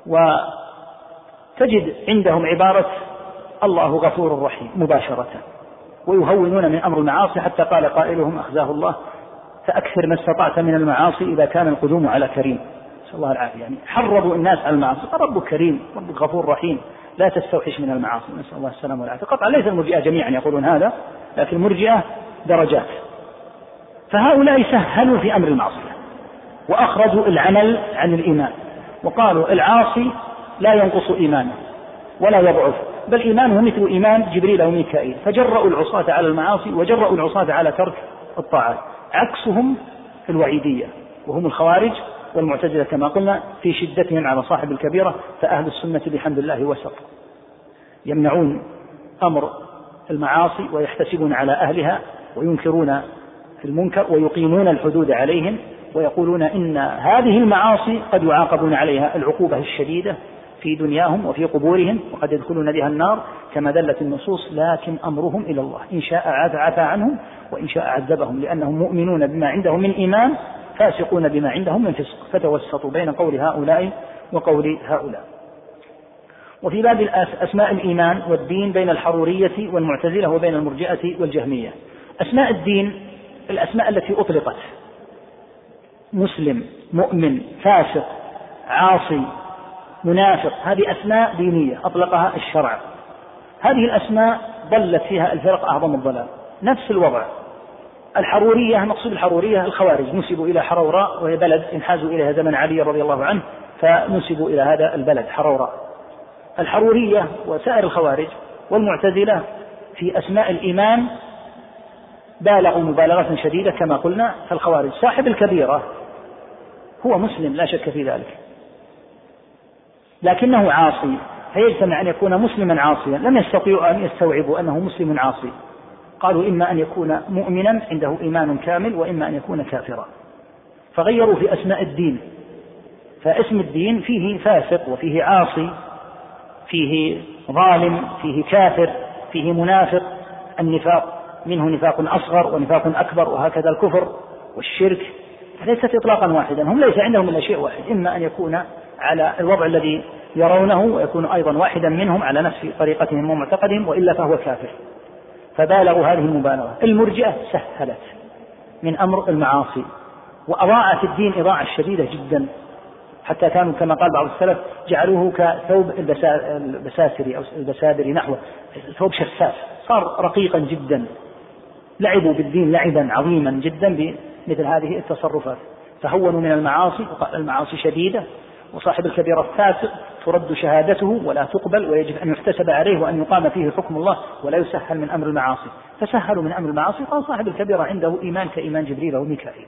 وتجد عندهم عبارة الله غفور رحيم مباشرة. ويهونون من أمر المعاصي حتى قال قائلهم أخزاه الله فأكثر ما استطعت من المعاصي إذا كان القدوم على كريم. نسأل الله العافية. يعني حرضوا الناس على المعاصي. ربك كريم ربك غفور رحيم. لا تستوحش من المعاصي. نسأل الله السلامة والعافية. قطعا ليس المرجئة جميعا يقولون هذا لكن المرجئة درجات. فهؤلاء سهلوا في أمر المعصية وأخرجوا العمل عن الإيمان. وقالوا العاصي لا ينقص إيمانه ولا يضعف بل إيمانه مثل إيمان جبريل وميكائيل. فجرأوا العصاة على المعاصي وجرأوا العصاة على ترك الطاعات عكسهم في الوعيدية وهم الخوارج والمعتزلة كما قلنا في شدتهم على صاحب الكبيرة فأهل السنة بحمد الله وسط يمنعون أمر المعاصي ويحتسبون على أهلها وينكرون المنكر ويقيمون الحدود عليهم ويقولون إن هذه المعاصي قد يعاقبون عليها العقوبة الشديدة في دنياهم وفي قبورهم وقد يدخلون بها النار كما دلت النصوص لكن أمرهم إلى الله. إن شاء عفى عنهم وإن شاء عذبهم لأنهم مؤمنون بما عندهم من إيمان فاسقون بما عندهم من فسق فتوسطوا بين قول هؤلاء وقول هؤلاء. وفي باب أسماء الإيمان والدين بين الحرورية والمعتزلة وبين المرجئة والجهمية. أسماء الدين الأسماء التي أطلقت. مسلم مؤمن فاسق عاصي منافق هذه أسماء دينية أطلقها الشرع. هذه الأسماء ضلت فيها الفرق أعظم الضلال. نفس الوضع. الحرورية مقصود الحرورية الخوارج. نسبوا إلى حروراء وهي بلد انحازوا إليها زمن علي رضي الله عنه فنسبوا إلى هذا البلد حروراء الحرورية وسائر الخوارج والمعتزلة في أسماء الإيمان بالغوا مبالغة شديدة كما قلنا فالخوارج صاحب الكبيرة هو مسلم لا شك في ذلك. لكنه عاصي فيجتمع أن يكون مسلما عاصيا. لم يستطيعوا أن يستوعبوا أنه مسلم عاصي. قالوا إما أن يكون مؤمنا عنده إيمان كامل وإما أن يكون كافرا. فغيروا في أسماء الدين. فاسم الدين فيه فاسق وفيه عاصي فيه ظالم فيه كافر فيه منافق. النفاق منه نفاق أصغر ونفاق أكبر وهكذا الكفر والشرك. ليست إطلاقا واحدا هم ليس عندهم إلا شيء واحد إما أن يكون على الوضع الذي يرونه ويكون أيضا واحدا منهم على نفس طريقتهم ومعتقدهم وإلا فهو كافر. فبالغوا هذه المبالغة. المرجئة سهلت من أمر المعاصي وأضاعت الدين إضاعة شديدة جدا. حتى كانوا كما قال بعض السلف جعلوه كثوب البساسري أو البسادري نحوه ثوب شفاف. صار رقيقا جدا. لعبوا بالدين لعبا عظيما جدا بمثل هذه التصرفات. فهونوا من المعاصي وقال المعاصي شديدة وصاحب الكبيرة الفاسق ترد شهادته ولا تقبل ويجب أن يحتسب عليه وأن يقام فيه حكم الله ولا يسهل من أمر المعاصي. فسهلوا من أمر المعاصي قال صاحب الكبيرة عنده إيمان كإيمان جبريل وميكائيل.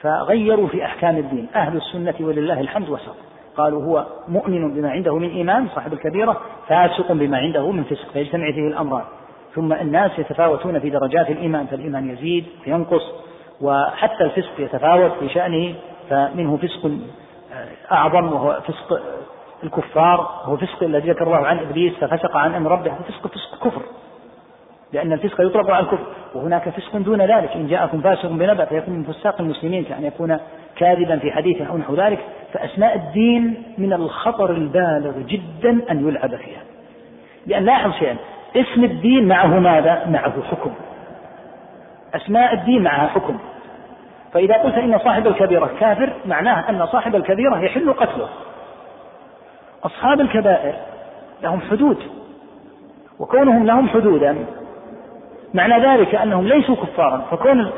فغيروا في أحكام الدين. أهل السنة ولله الحمد وسط. قالوا هو مؤمن بما عنده من إيمان صاحب الكبيرة فاسق بما عنده من فسق فيجتمع فيه الأمران. ثم الناس يتفاوتون في درجات الإيمان فالإيمان يزيد وينقص وحتى الفسق يتفاوت في شأنه فمنه فسق أعظم وهو فسق الكفار وهو فسق الذي ذكر الله عن إبليس ففسق عن أمر ربه. فسق فسق كفر. لأن الفسق يطلق على الكفر. وهناك فسق دون ذلك. إن جاءكم فاسق بنبأ فيكون من فساق المسلمين. كأن يكون كاذبا في حديثه أو نحو ذلك. فأسماء الدين من الخطر البالغ جدا أن يلعب فيها. لأن لاحظ شيئا. اسم الدين معه ماذا؟ معه حكم. أسماء الدين معها حكم. فإذا قلت إن صاحب الكبيرة كافر معناه أن صاحب الكبيرة يحل قتله. أصحاب الكبائر لهم حدود وكونهم لهم حدودا معنى ذلك أنهم ليسوا كفارا فكون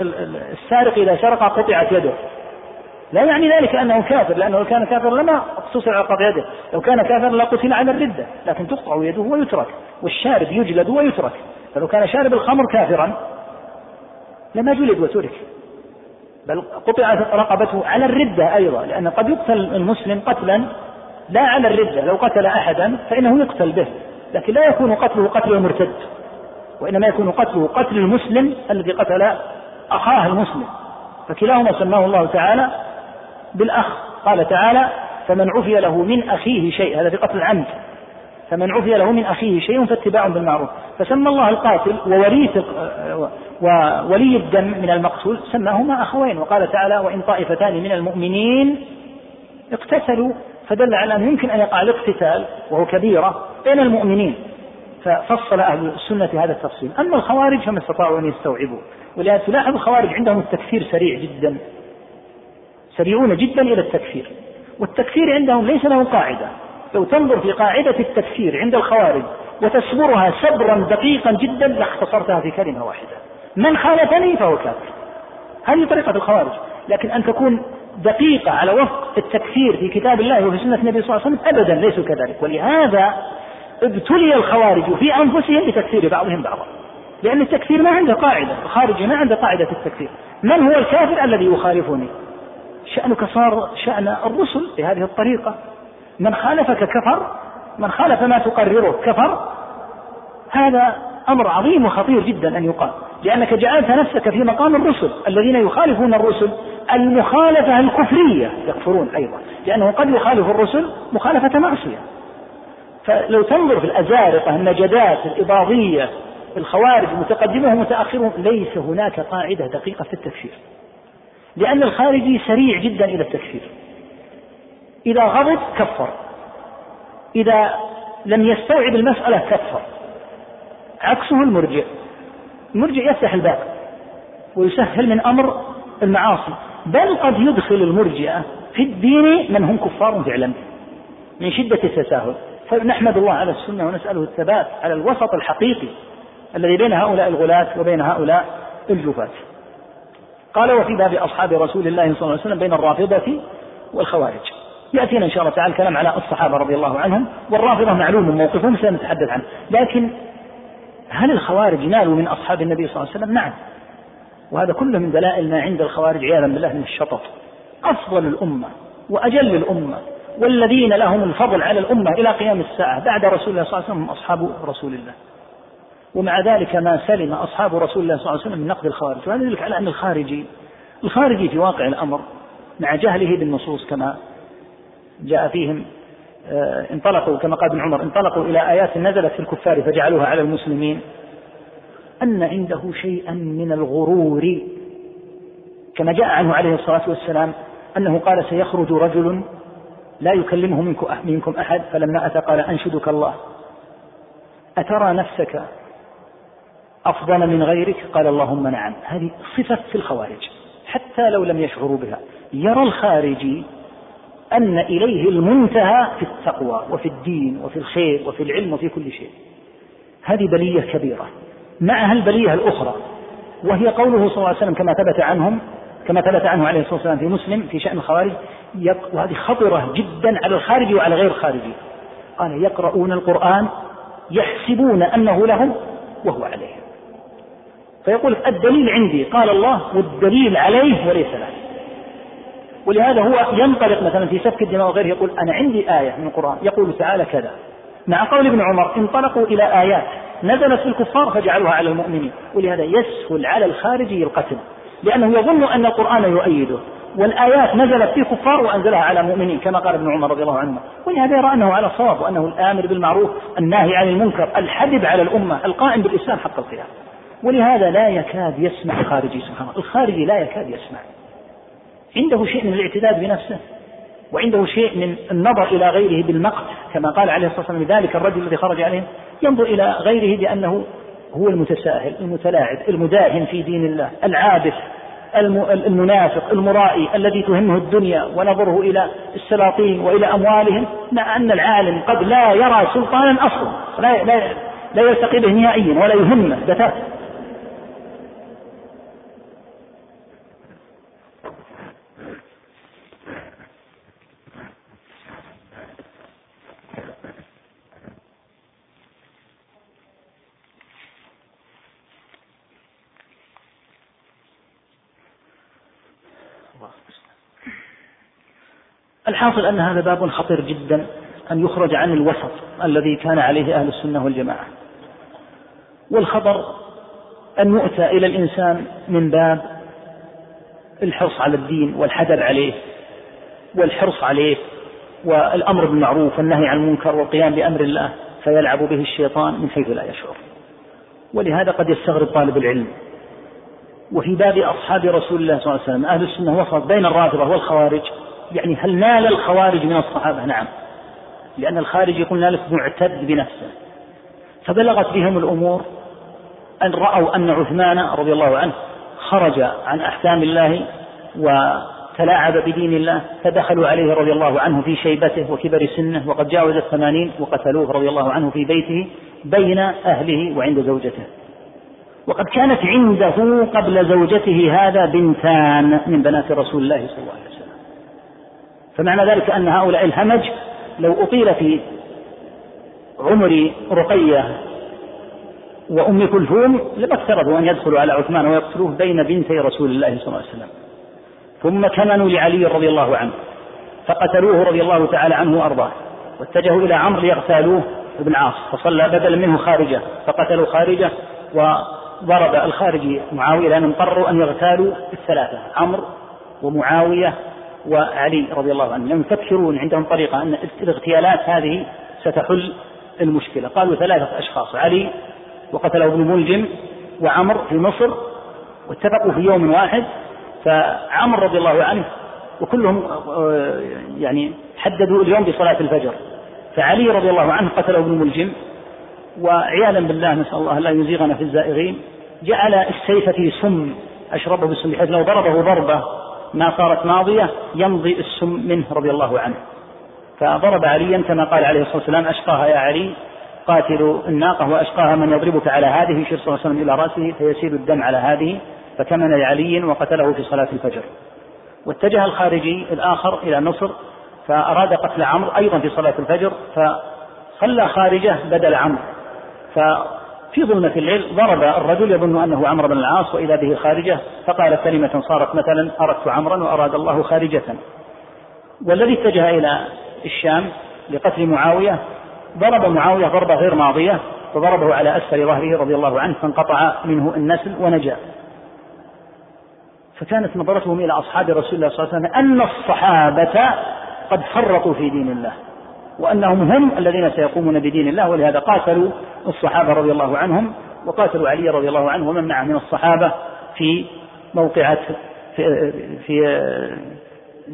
السارق إذا سرق قطعت يده لا يعني ذلك أنه كافر لأنه لو كان كافر لما اقتصر على قطع يده لو كان كافرا لقتل على الردة لكن تقطع يده ويترك والشارب يجلد ويترك فلو كان شارب الخمر كافرا لما جلد وترك بل قطعت رقبته على الردة أيضا لأن قد يقتل المسلم قتلا لا على الردة لو قتل أحدا فإنه يقتل به لكن لا يكون قتله قتل المرتد وإنما يكون قتله قتل المسلم الذي قتل أخاه المسلم. فكلاهما سماه الله تعالى بالأخ. قال تعالى فمن عفي له من أخيه شيء هذا في قتل العمد. فمن عفي له من أخيه شيء فاتباع بالمعروف فسمى الله القاتل ووريث وولي الدم من المقتول سماهما أخوين. وقال تعالى وإن طائفتان من المؤمنين اقتتلوا فدل على أنه يمكن أن يقع الاقتتال وهو كبيرة بين المؤمنين ففصل أهل السنة هذا التفصيل. أما الخوارج فما استطاعوا أن يستوعبوا ولهذا تلاحظ الخوارج عندهم التكفير سريع جدا سريعون جدا إلى التكفير والتكفير عندهم ليس له قاعدة. لو تنظر في قاعدة التكفير عند الخوارج وتسبرها سبرا دقيقا جدا لاختصرتها في كلمة واحدة. من خالفني فهو كافر. هذه طريقة الخوارج. لكن أن تكون دقيقة على وفق التكفير في كتاب الله وفي سنة النبي صلى الله عليه وسلم أبدا ليسوا كذلك. ولهذا ابتلي الخوارج في أنفسهم بتكفير بعضهم بعضا. لأن التكفير ما عنده قاعدة الخارجي ما عنده قاعدة التكفير. من هو الكافر الذي يخالفني؟ شأنك صار شأن الرسل بهذه الطريقة. من خالفك كفر من خالف ما تقرره كفر. هذا أمر عظيم وخطير جدا أن يقال لأنك جعلت نفسك في مقام الرسل الذين يخالفون الرسل المخالفة الكفرية يكفرون أيضا لأنه قد يخالف الرسل مخالفة معصية. فلو تنظر في الأزارقة النجدات الإباضية الخوارج متقدمهم ومتأخرهم ليس هناك قاعدة دقيقة في التكفير. لأن الخارجي سريع جدا إلى التكفير. إذا غضب كفر. إذا لم يستوعب المسألة كفر. عكسه المرجع. المرجع يفتح الباب ويسهل من أمر المعاصي. بل قد يدخل المرجئة في الدين من هم كفار فعلا من شدة التساهل. فنحمد الله على السنة ونسأله الثبات على الوسط الحقيقي الذي بين هؤلاء الغلاة وبين هؤلاء الجفاة قال وفي باب أصحاب رسول الله صلى الله عليه وسلم بين الرافضة والخوارج. يأتينا إن شاء الله تعالى الكلام على الصحابة رضي الله عنهم والرافضة معلوم موقفهم سنتحدث عنه. لكن هل الخوارج نالوا من أصحاب النبي صلى الله عليه وسلم؟ نعم. وهذا كله من دلائل ما عند الخوارج عياذا بالله من الشطط. أفضل الأمة وأجل الأمة والذين لهم الفضل على الأمة إلى قيام الساعة بعد رسول الله صلى الله عليه وسلم أصحاب رسول الله. ومع ذلك ما سلم أصحاب رسول الله صلى الله عليه وسلم من نقد الخوارج وهذا يدل على أن الخارجي الخارجي في واقع الأمر مع جهله بالنصوص كما جاء فيهم آه، انطلقوا كما قال ابن عمر انطلقوا إلى آيات نزلت في الكفار فجعلوها على المسلمين. أن عنده شيئا من الغرور. كما جاء عنه عليه الصلاة والسلام أنه قال سيخرج رجل لا يكلمه منكم أحد فلما أتى قال أنشدك الله. أترى نفسك أفضل من غيرك؟ قال اللهم نعم. هذه صفة في الخوارج حتى لو لم يشعروا بها. يرى الخارجي أن إليه المنتهى في التقوى وفي الدين وفي الخير وفي العلم وفي كل شيء. هذه بلية كبيرة. معها البلية الأخرى. وهي قوله صلى الله عليه وسلم كما ثبت عنهم كما ثبت عنه عليه الصلاة والسلام في مسلم في شأن الخوارج وهذه خطرة جدا على الخارجي وعلى غير الخارجي قال يقرؤون القرآن يحسبون أنه لهم وهو عليهم. فيقول الدليل عندي قال الله والدليل عليه وليس له. ولهذا هو ينطلق مثلا في سفك الدماء وغيره يقول أنا عندي آية من القرآن يقول تعالى كذا. مع قول ابن عمر انطلقوا إلى آيات. نزلت في الكفار فجعلوها على المؤمنين. ولهذا يسهل على الخارجي القتل لأنه يظن أن القرآن يؤيده والآيات نزلت في كفار وأنزلها على مؤمنين كما قال ابن عمر رضي الله عنه. ولهذا يرى أنه على صواب وأنه الآمر بالمعروف الناهي عن المنكر الحدب على الأمة القائم بالإسلام حق القيام. ولهذا لا يكاد يسمع الخارجي سبحان الله. الخارجي لا يكاد يسمع. عنده شيء من الاعتداد بنفسه وعنده شيء من النظر إلى غيره بالمقت كما قال عليه الصلاة والسلام لذلك الرجل الذي خرج عليهم ينظر إلى غيره بأنه هو المتساهل المتلاعب المداهن في دين الله العابث المنافق المرائي الذي تهمه الدنيا ونظره إلى السلاطين وإلى أموالهم مع أن العالم قد لا يرى سلطانا أصلا لا, لا, يلتقي به نهائيا ولا يهمه بتاتا الحاصل أن هذا باب خطير جدا أن يخرج عن الوسط الذي كان عليه أهل السنة والجماعة. والخطر أن يؤتى إلى الإنسان من باب الحرص على الدين والحذر عليه والحرص عليه والأمر بالمعروف والنهي عن المنكر والقيام بأمر الله فيلعب به الشيطان من حيث لا يشعر. ولهذا قد يستغرب طالب العلم. وفي باب أصحاب رسول الله صلى الله عليه وسلم أهل السنة وسط بين الرافضة والخوارج يعني هل نال الخوارج من الصحابة؟ نعم. لأن الخارج يقول نالت معتد بنفسه. فبلغت بهم الأمور أن رأوا أن عثمان رضي الله عنه خرج عن أحكام الله وتلاعب بدين الله فدخلوا عليه رضي الله عنه في شيبته وكبر سنه وقد جاوز الثمانين وقتلوه رضي الله عنه في بيته بين أهله وعند زوجته. وقد كانت عنده قبل زوجته هذا بنتان من بنات رسول الله صلى الله عليه وسلم. فمعنى ذلك أن هؤلاء الهمج لو أطيل في عمر رقية وأم كلثوم لما اقتربوا أن يدخلوا على عثمان ويقتلوه بين بنتي رسول الله صلى الله عليه وسلم. ثم كمنوا لعلي رضي الله عنه فقتلوه رضي الله تعالى عنه وأرضاه واتجهوا إلى عمرو ليغتالوه ابن عاص فصلى بدلا منه خارجه فقتلوا خارجه وضرب الخارجي معاوية لأنهم اضطروا أن يغتالوا الثلاثة عمرو ومعاوية وعلي رضي الله عنه لم يفكرون عندهم طريقة أن الاغتيالات هذه ستحل المشكلة. قالوا ثلاثة أشخاص علي وقتله ابن ملجم وعمر في مصر واتفقوا في يوم واحد فعمر رضي الله عنه وكلهم آه، يعني حددوا اليوم بصلاة الفجر. فعلي رضي الله عنه قتله ابن ملجم وعياذا بالله نسأل الله لا يزيغنا في الزائغين جعل السيف في سم أشربه بالسم بحيث لو ضربه ضربة ما صارت ماضية يمضي السم منه رضي الله عنه. فضرب عليا كما قال عليه الصلاة والسلام أشقاها يا علي قاتل الناقة وأشقاها من يضربك على هذه. يشير صلى الله عليه وسلم إلى رأسه فيسيل الدم على هذه فكمن لعلي وقتله في صلاة الفجر. واتجه الخارجي الآخر إلى مصر فأراد قتل عمرو أيضا في صلاة الفجر فصلى خارجه بدل عمرو. ففي ظلمة الليل ضرب الرجل يظن أنه عمرو بن العاص وإذا به خارجة فقال كلمة صارت مثلا أردت عمرا وأراد الله خارجة. والذي اتجه إلى الشام لقتل معاوية ضرب معاوية ضربة غير ماضية فضربه على أسفل ظهره رضي الله عنه فانقطع منه النسل ونجا. فكانت نظرتهم إلى أصحاب رسول الله صلى الله عليه وسلم أن الصحابة قد فرطوا في دين الله. وأنهم هم الذين سيقومون بدين الله ولهذا قاتلوا الصحابة رضي الله عنهم وقاتلوا علي رضي الله عنه ومن معه من الصحابة في موقعة في, في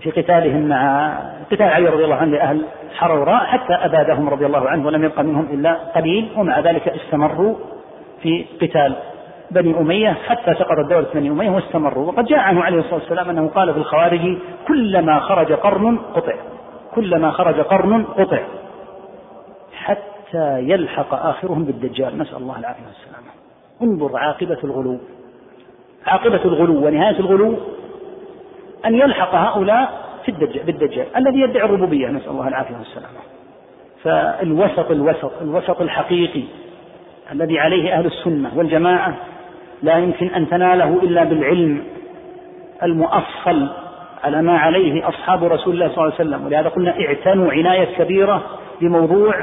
في قتالهم مع قتال علي رضي الله عنه لأهل حروراء حتى أبادهم رضي الله عنه ولم يبق منهم إلا قليل ومع ذلك استمروا في قتال بني أمية حتى سقطت دولة بني أمية واستمروا. وقد جاء عنه عليه الصلاة والسلام أنه قال في الخوارج كلما خرج قرن قطع. كلما خرج قرن قطع. حتى يلحق آخرهم بالدجال. نسأل الله العافية والسلامة انظر عاقبة الغلو. عاقبة الغلو ونهاية الغلو أن يلحق هؤلاء في الدجال بالدجال. الذي يدعي الربوبية. نسأل الله العافية والسلامة فالوسط الوسط الوسط الحقيقي الذي عليه أهل السنة والجماعة لا يمكن أن تناله إلا بالعلم المؤصل على ما عليه أصحاب رسول الله صلى الله عليه وسلم. ولهذا قلنا اعتنوا عناية كبيرة بموضوع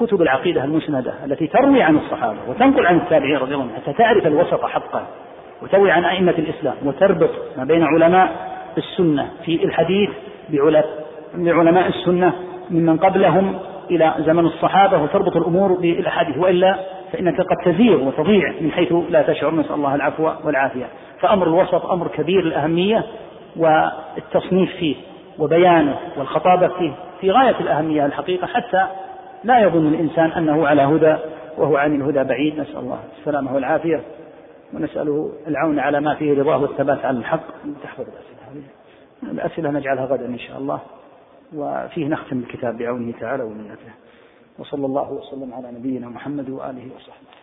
كتب العقيدة المسندة التي تروي عن الصحابة وتنقل عن التابعين رضي الله عنهم. حتى تعرف الوسط حقا وتروي عن أئمة الإسلام وتربط ما بين علماء السنة في الحديث بعلماء السنة ممن قبلهم إلى زمن الصحابة وتربط الأمور بالأحاديث. وإلا فإنك قد تزيغ وتضيع من حيث لا تشعر. نسأل الله العفو والعافية. فأمر الوسط أمر كبير الأهمية والتصنيف فيه وبيانه والخطابة فيه في غاية الأهمية الحقيقة حتى لا يظن الإنسان أنه على هدى وهو عن الهدى بعيد. نسأل الله السلامة والعافية ونسأله العون على ما فيه رضاه والثبات على الحق. تحفظ الأسئلة. الأسئلة نجعلها غدا إن شاء الله وفيه نختم الكتاب بعونه تعالى ومنته. وصلى الله وسلم على نبينا محمد وآله وصحبه.